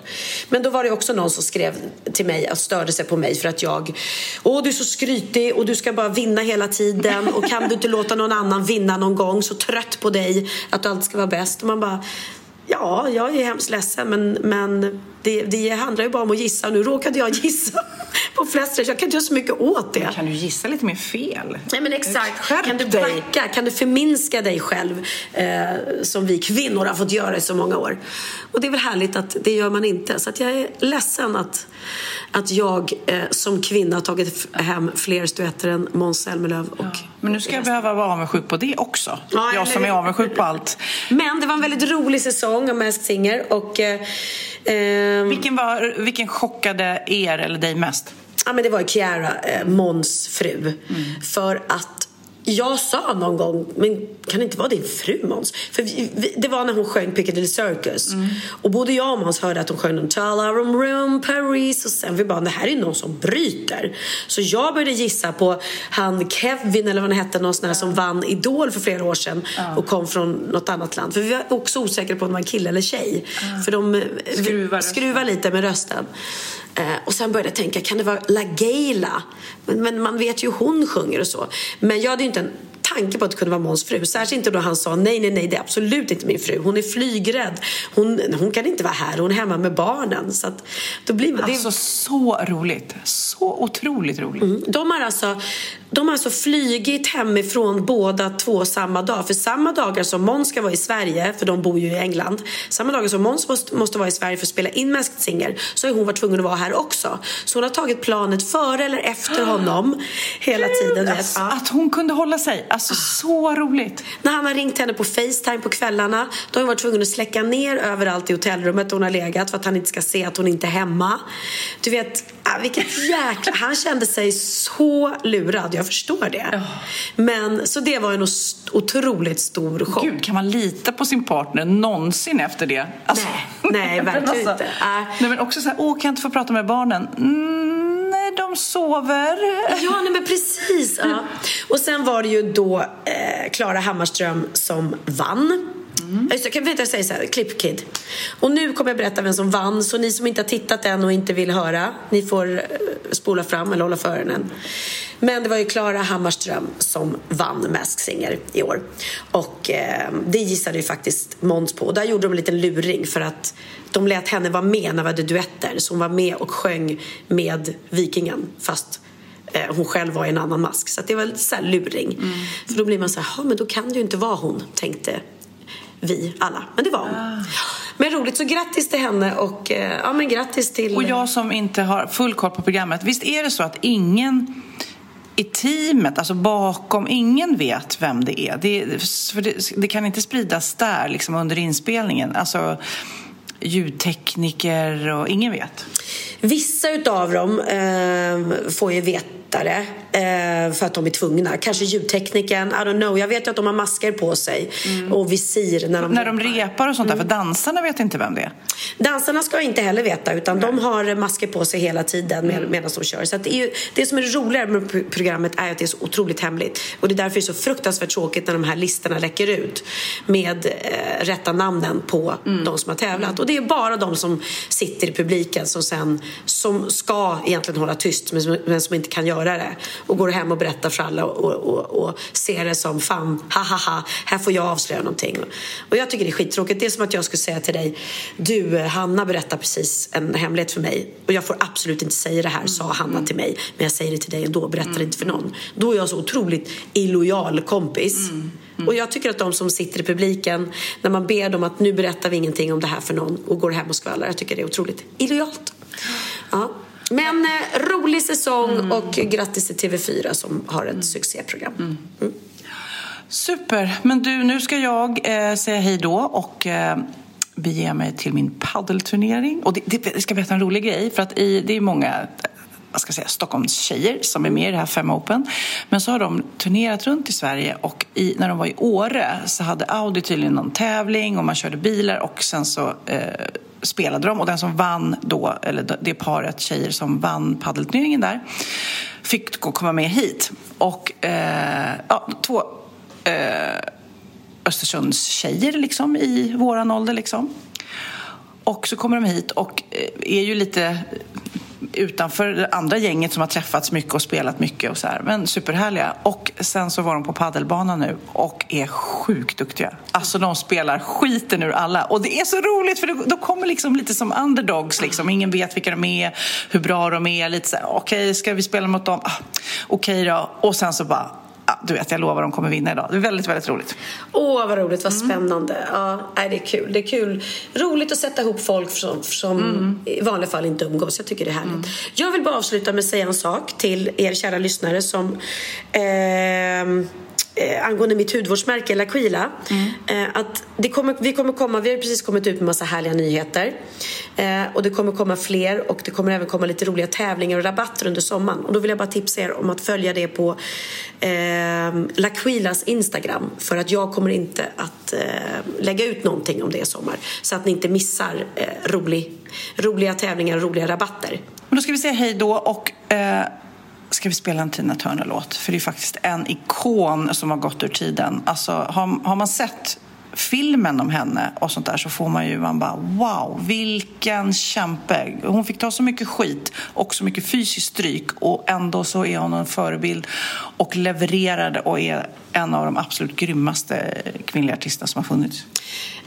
Men då var det också någon som skrev till mig och störde sig på mig för att jag Åh, du är så skrytig och du ska bara vinna hela tiden och kan du inte låta någon annan vinna någon gång? Så trött på dig att du alltid ska vara bäst. Och man bara Ja, jag är hemskt ledsen men, men det, det handlar ju bara om att gissa. Nu råkade jag gissa på flest rätt. Jag kan inte göra så mycket åt det. Kan du gissa lite mer fel? Nej men exakt. Skärp kan du dig. backa? Kan du förminska dig själv? Eh, som vi kvinnor har fått göra i så många år. Och det är väl härligt att det gör man inte. Så att jag är ledsen att, att jag eh, som kvinna har tagit hem fler duetter än Måns Zelmerlöw. Och Men nu ska jag behöva vara avundsjuk på det också. Ja, jag eller som är avundsjuk på allt. Men det var en väldigt rolig säsong av Masked Singer. Och, eh, ehm, Vilken, var, vilken chockade er eller dig mest? Ja, men det var ju Chiara, eh, Måns fru. För att jag sa någon gång, men kan det inte vara din fru Måns? För vi, vi, det var när hon sjöng Piccadilly Circus. Och både jag och Måns hörde att hon sjöng Tala Room Room Paris och sen vi bara, det här är någon som bryter. Så jag började gissa på han Kevin eller vad han hette, någon sån här som vann Idol för flera år sedan och kom från något annat land. För vi var också osäkra på om det var en kille eller tjej. För de eh, Skruvar skruvar lite med rösten. Eh, och sen började jag tänka, kan det vara LaGaylia? Men, men man vet ju hur hon sjunger och så. Men jag hade ju inte en tanke på att det kunde vara Måns fru. Särskilt inte då han sa nej, nej, nej, det är absolut inte min fru. Hon är flygrädd. Hon, hon kan inte vara här. Hon är hemma med barnen. Så att, då blir man, det, Alltså så roligt. Så otroligt roligt. de har alltså, de har alltså flygit hemifrån båda två samma dag. För samma dagar som Måns ska vara i Sverige, för de bor ju i England. Samma dagar som Måns måste, måste vara i Sverige för att spela in Masked Singer så har hon varit tvungen att vara här också. Så hon har tagit planet före eller efter honom hela tiden. Alltså, Ja. Att hon kunde hålla sig. Alltså så roligt. När han har ringt henne på Facetime på kvällarna då har hon varit tvungen att släcka ner överallt i hotellrummet hon har legat för att han inte ska se att hon inte är hemma. Du vet, ah, vilket jäkla... Han kände sig så lurad, jag förstår det. Men så det var en otroligt stor chock. Gud, kan man lita på sin partner någonsin efter det? Alltså, Nej, nej, verkligen inte. Äh. Nej, men också så här, åh, kan jag inte få prata med barnen? Mm, nej, de sover. Ja, nej, men precis. Ja. Och sen var det ju då eh, Klara Hammarström som vann. Mm. Just Jag kan jag säger så här, Clip Kid. Och nu kommer jag berätta vem som vann. Så ni som inte har tittat än och inte vill höra, ni får eh, spola fram eller hålla för öronen. Men det var ju Klara Hammarström som vann Masked Singer i år. Och eh, det gissade ju faktiskt Måns på. Och där gjorde de en liten luring för att de lät henne vara med när vi hade duetter. Så hon var med och sjöng med Vikingen fast eh, hon själv var i en annan mask. Så det var lite så luring. För då blir man så här, "Ja, men då kan det ju inte vara hon, tänkte vi alla. Men det var hon. Men roligt, så grattis till henne och eh, ja men grattis till... Och jag som inte har full koll på programmet, visst är det så att ingen i teamet, alltså bakom, ingen vet vem det är? Det, det, det kan inte spridas där liksom under inspelningen. Alltså ljudtekniker och ingen vet. Vissa utav dem eh, får ju veta det eh, för att de är tvungna. Kanske ljudteknikern, I don't know. Jag vet ju att de har masker på sig och visir när de När de repar. och sånt där, för dansarna vet inte vem det är. Dansarna ska inte heller veta utan de har masker på sig hela tiden med, medan de kör. Så det, ju, det som är roligare med pro- programmet är att det är så otroligt hemligt. Och det är därför det är så fruktansvärt tråkigt när de här listorna läcker ut med eh, rätta namnen på de som har tävlat. Och det är bara de som sitter i publiken som sen som ska egentligen hålla tyst men som, men som inte kan göra det. Och går hem och berättar för alla och, och, och ser det som fan, ha ha ha, här får jag avslöja någonting. Och jag tycker det är skittråkigt. Det är som att jag skulle säga till dig, du Hanna berättar precis en hemlighet för mig och jag får absolut inte säga det här, sa Hanna till mig. Men jag säger det till dig ändå, berättar det inte för någon. Då är jag så otroligt illojal kompis. Och jag tycker att de som sitter i publiken, när man ber dem att nu berättar vi ingenting om det här för någon och går hem och skvallrar, jag tycker det är otroligt illojalt. Ja. Men eh, rolig säsong och grattis till TV4 som har ett succéprogram. Mm. Super, men du, nu ska jag eh, säga hej då och eh, bege mig till min paddelturnering. Och det, det, jag ska berätta en rolig grej, för att i, det är många vad ska jag säga, Stockholms tjejer som är med i det här Fem Open. Men så har de turnerat runt i Sverige och i, när de var i Åre så hade Audi tydligen någon tävling och man körde bilar och sen så eh, spelade de och den som vann då, eller det paret tjejer som vann paddelturneringen där fick gå- komma med hit. Och eh, ja, två eh, Östersunds tjejer liksom, i våran ålder. Liksom. Och så kommer de hit och eh, är ju lite utanför det andra gänget som har träffats mycket och spelat mycket och så här. Men superhärliga. Och sen så var de på paddelbanan nu och är sjukt duktiga. Alltså de spelar skiten ur alla. Och det är så roligt för de kommer liksom lite som underdogs liksom. Ingen vet vilka de är, hur bra de är. Lite så här, okej, okay, ska vi spela mot dem? Ah, okej okay då. Och sen så bara ja, du vet, jag lovar de kommer vinna idag. Det är väldigt, väldigt roligt. Åh, vad roligt, vad mm. spännande. Ja, nej, det är kul. Det är kul. Roligt att sätta ihop folk som, som mm. i vanliga fall inte umgås. Jag tycker det är härligt. Mm. Jag vill bara avsluta med att säga en sak till er kära lyssnare som eh, eh, angående mitt hudvårdsmärke L'Aquila. Mm. Eh, att det kommer, vi, kommer komma, vi har precis kommit ut med massa härliga nyheter. Eh, och det kommer komma fler och det kommer även komma lite roliga tävlingar och rabatter under sommaren. Och då vill jag bara tipsa er om att följa det på eh, L'Aquilas Instagram. För att jag kommer inte att eh, lägga ut någonting om det i sommar. Så att ni inte missar eh, rolig, roliga tävlingar och roliga rabatter. Men då ska vi säga hej då och eh, ska vi spela en Tina Turner-låt. För det är faktiskt en ikon som har gått ur tiden. Alltså, har, har man sett filmen om henne och sånt där så får man ju man bara wow, vilken kämpe. Hon fick ta så mycket skit och så mycket fysiskt stryk och ändå så är hon en förebild och levererade och är en av de absolut grymmaste kvinnliga artisterna som har funnits.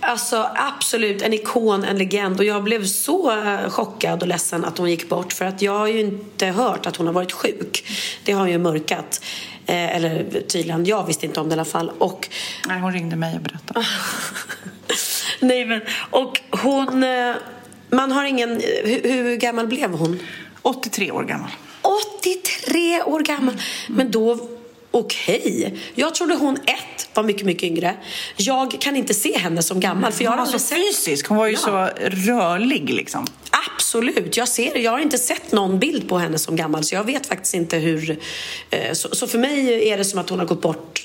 Alltså absolut, en ikon, en legend och jag blev så eh, chockad och ledsen att hon gick bort för att jag har ju inte hört att hon har varit sjuk. Det har hon ju mörkat. Eh, eller tydligen, jag visste inte om det i alla fall. Och... Nej, hon ringde mig och berättade. Nej, men och hon... Eh, man har ingen... Hur, hur gammal blev hon? 83 år gammal. 83 år gammal! Mm. Men då okej. Okay. Jag trodde hon ett var mycket, mycket yngre. Jag kan inte se henne som gammal. För jag hon var så fysisk. Hon var ju ja. så rörlig liksom. Absolut. Jag, ser, jag har inte sett någon bild på henne som gammal så jag vet faktiskt inte hur... Eh, så, så för mig är det som att hon har gått bort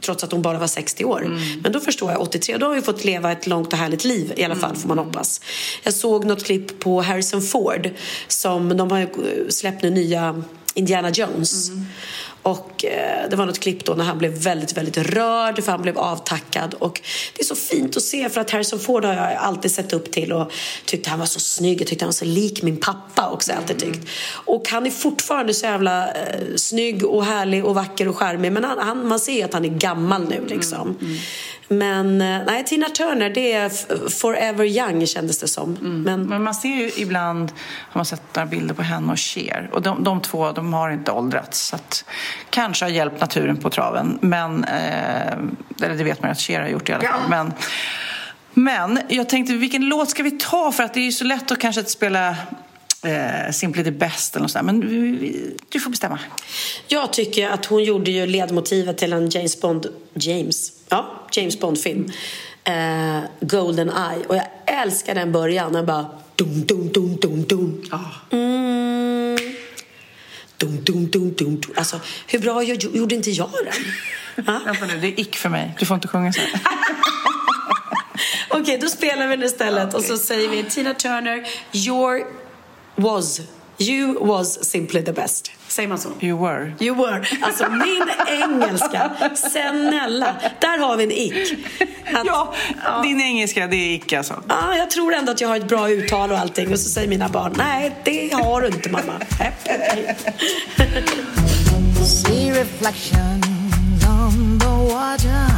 trots att hon bara var 60 år. Mm. Men då förstår jag, 83, då har hon fått leva ett långt och härligt liv i alla fall mm. får man hoppas. Jag såg något klipp på Harrison Ford som de har släppt nu nya Indiana Jones. Mm. Och eh, det var något klipp då när han blev väldigt, väldigt rörd för han blev avtackad. Och det är så fint att se för att Harrison Ford har jag alltid sett upp till och tyckte han var så snygg. Jag tyckte han var så lik min pappa också. Mm. Alltid tyckt. Och han är fortfarande så jävla eh, snygg och härlig och vacker och charmig. Men han, han, man ser att han är gammal nu liksom. Mm. Mm. Men eh, nej, Tina Turner, det är forever young kändes det som. Mm. Men... Men man ser ju ibland, har man sett några bilder på henne och Cher. Och de, de två, de har inte åldrats. Så att, kanske har hjälpt naturen på traven. Men, eh, eller det vet man att Cher har gjort i alla fall. Ja. Men, men jag tänkte, vilken låt ska vi ta? För att det är ju så lätt att kanske spela eh, Simply the Best eller något sånt. Men du får bestämma. Jag tycker att hon gjorde ju ledmotivet till en James Bond, James, ja, James Bond-film. Eh, Golden Eye. Och jag älskar den början. Den bara dum, dum, dum, dum, dum. Oh. Mm. Dum, dum, dum, dum, dum. Alltså, hur bra jag, gjorde inte jag den? Vänta nu, det är ick för mig. Du får inte sjunga så. Okej, okay, då spelar vi den istället okay. och så säger vi Tina Turner, your was You was simply the best. Säger man så? You were. You were. Alltså min engelska, snälla. Där har vi en ick. Att, ja, ja, din engelska det är ick alltså. Ja, jag tror ändå att jag har ett bra uttal och allting. Och så säger mina barn, nej det har du inte mamma. See reflections on the water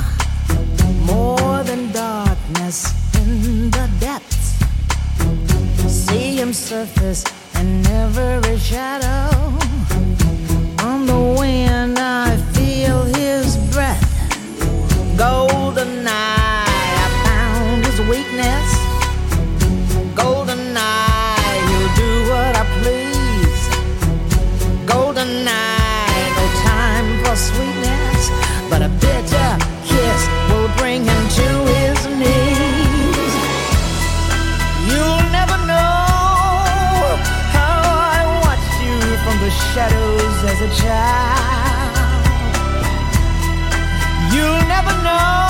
More than darkness in the depths See him surface in every shadow. On the wind, I feel his breath. I found his weakness. He'll do what I please. No time for sweetness, but a bitter kiss will bring him to shadows as a child. You'll never know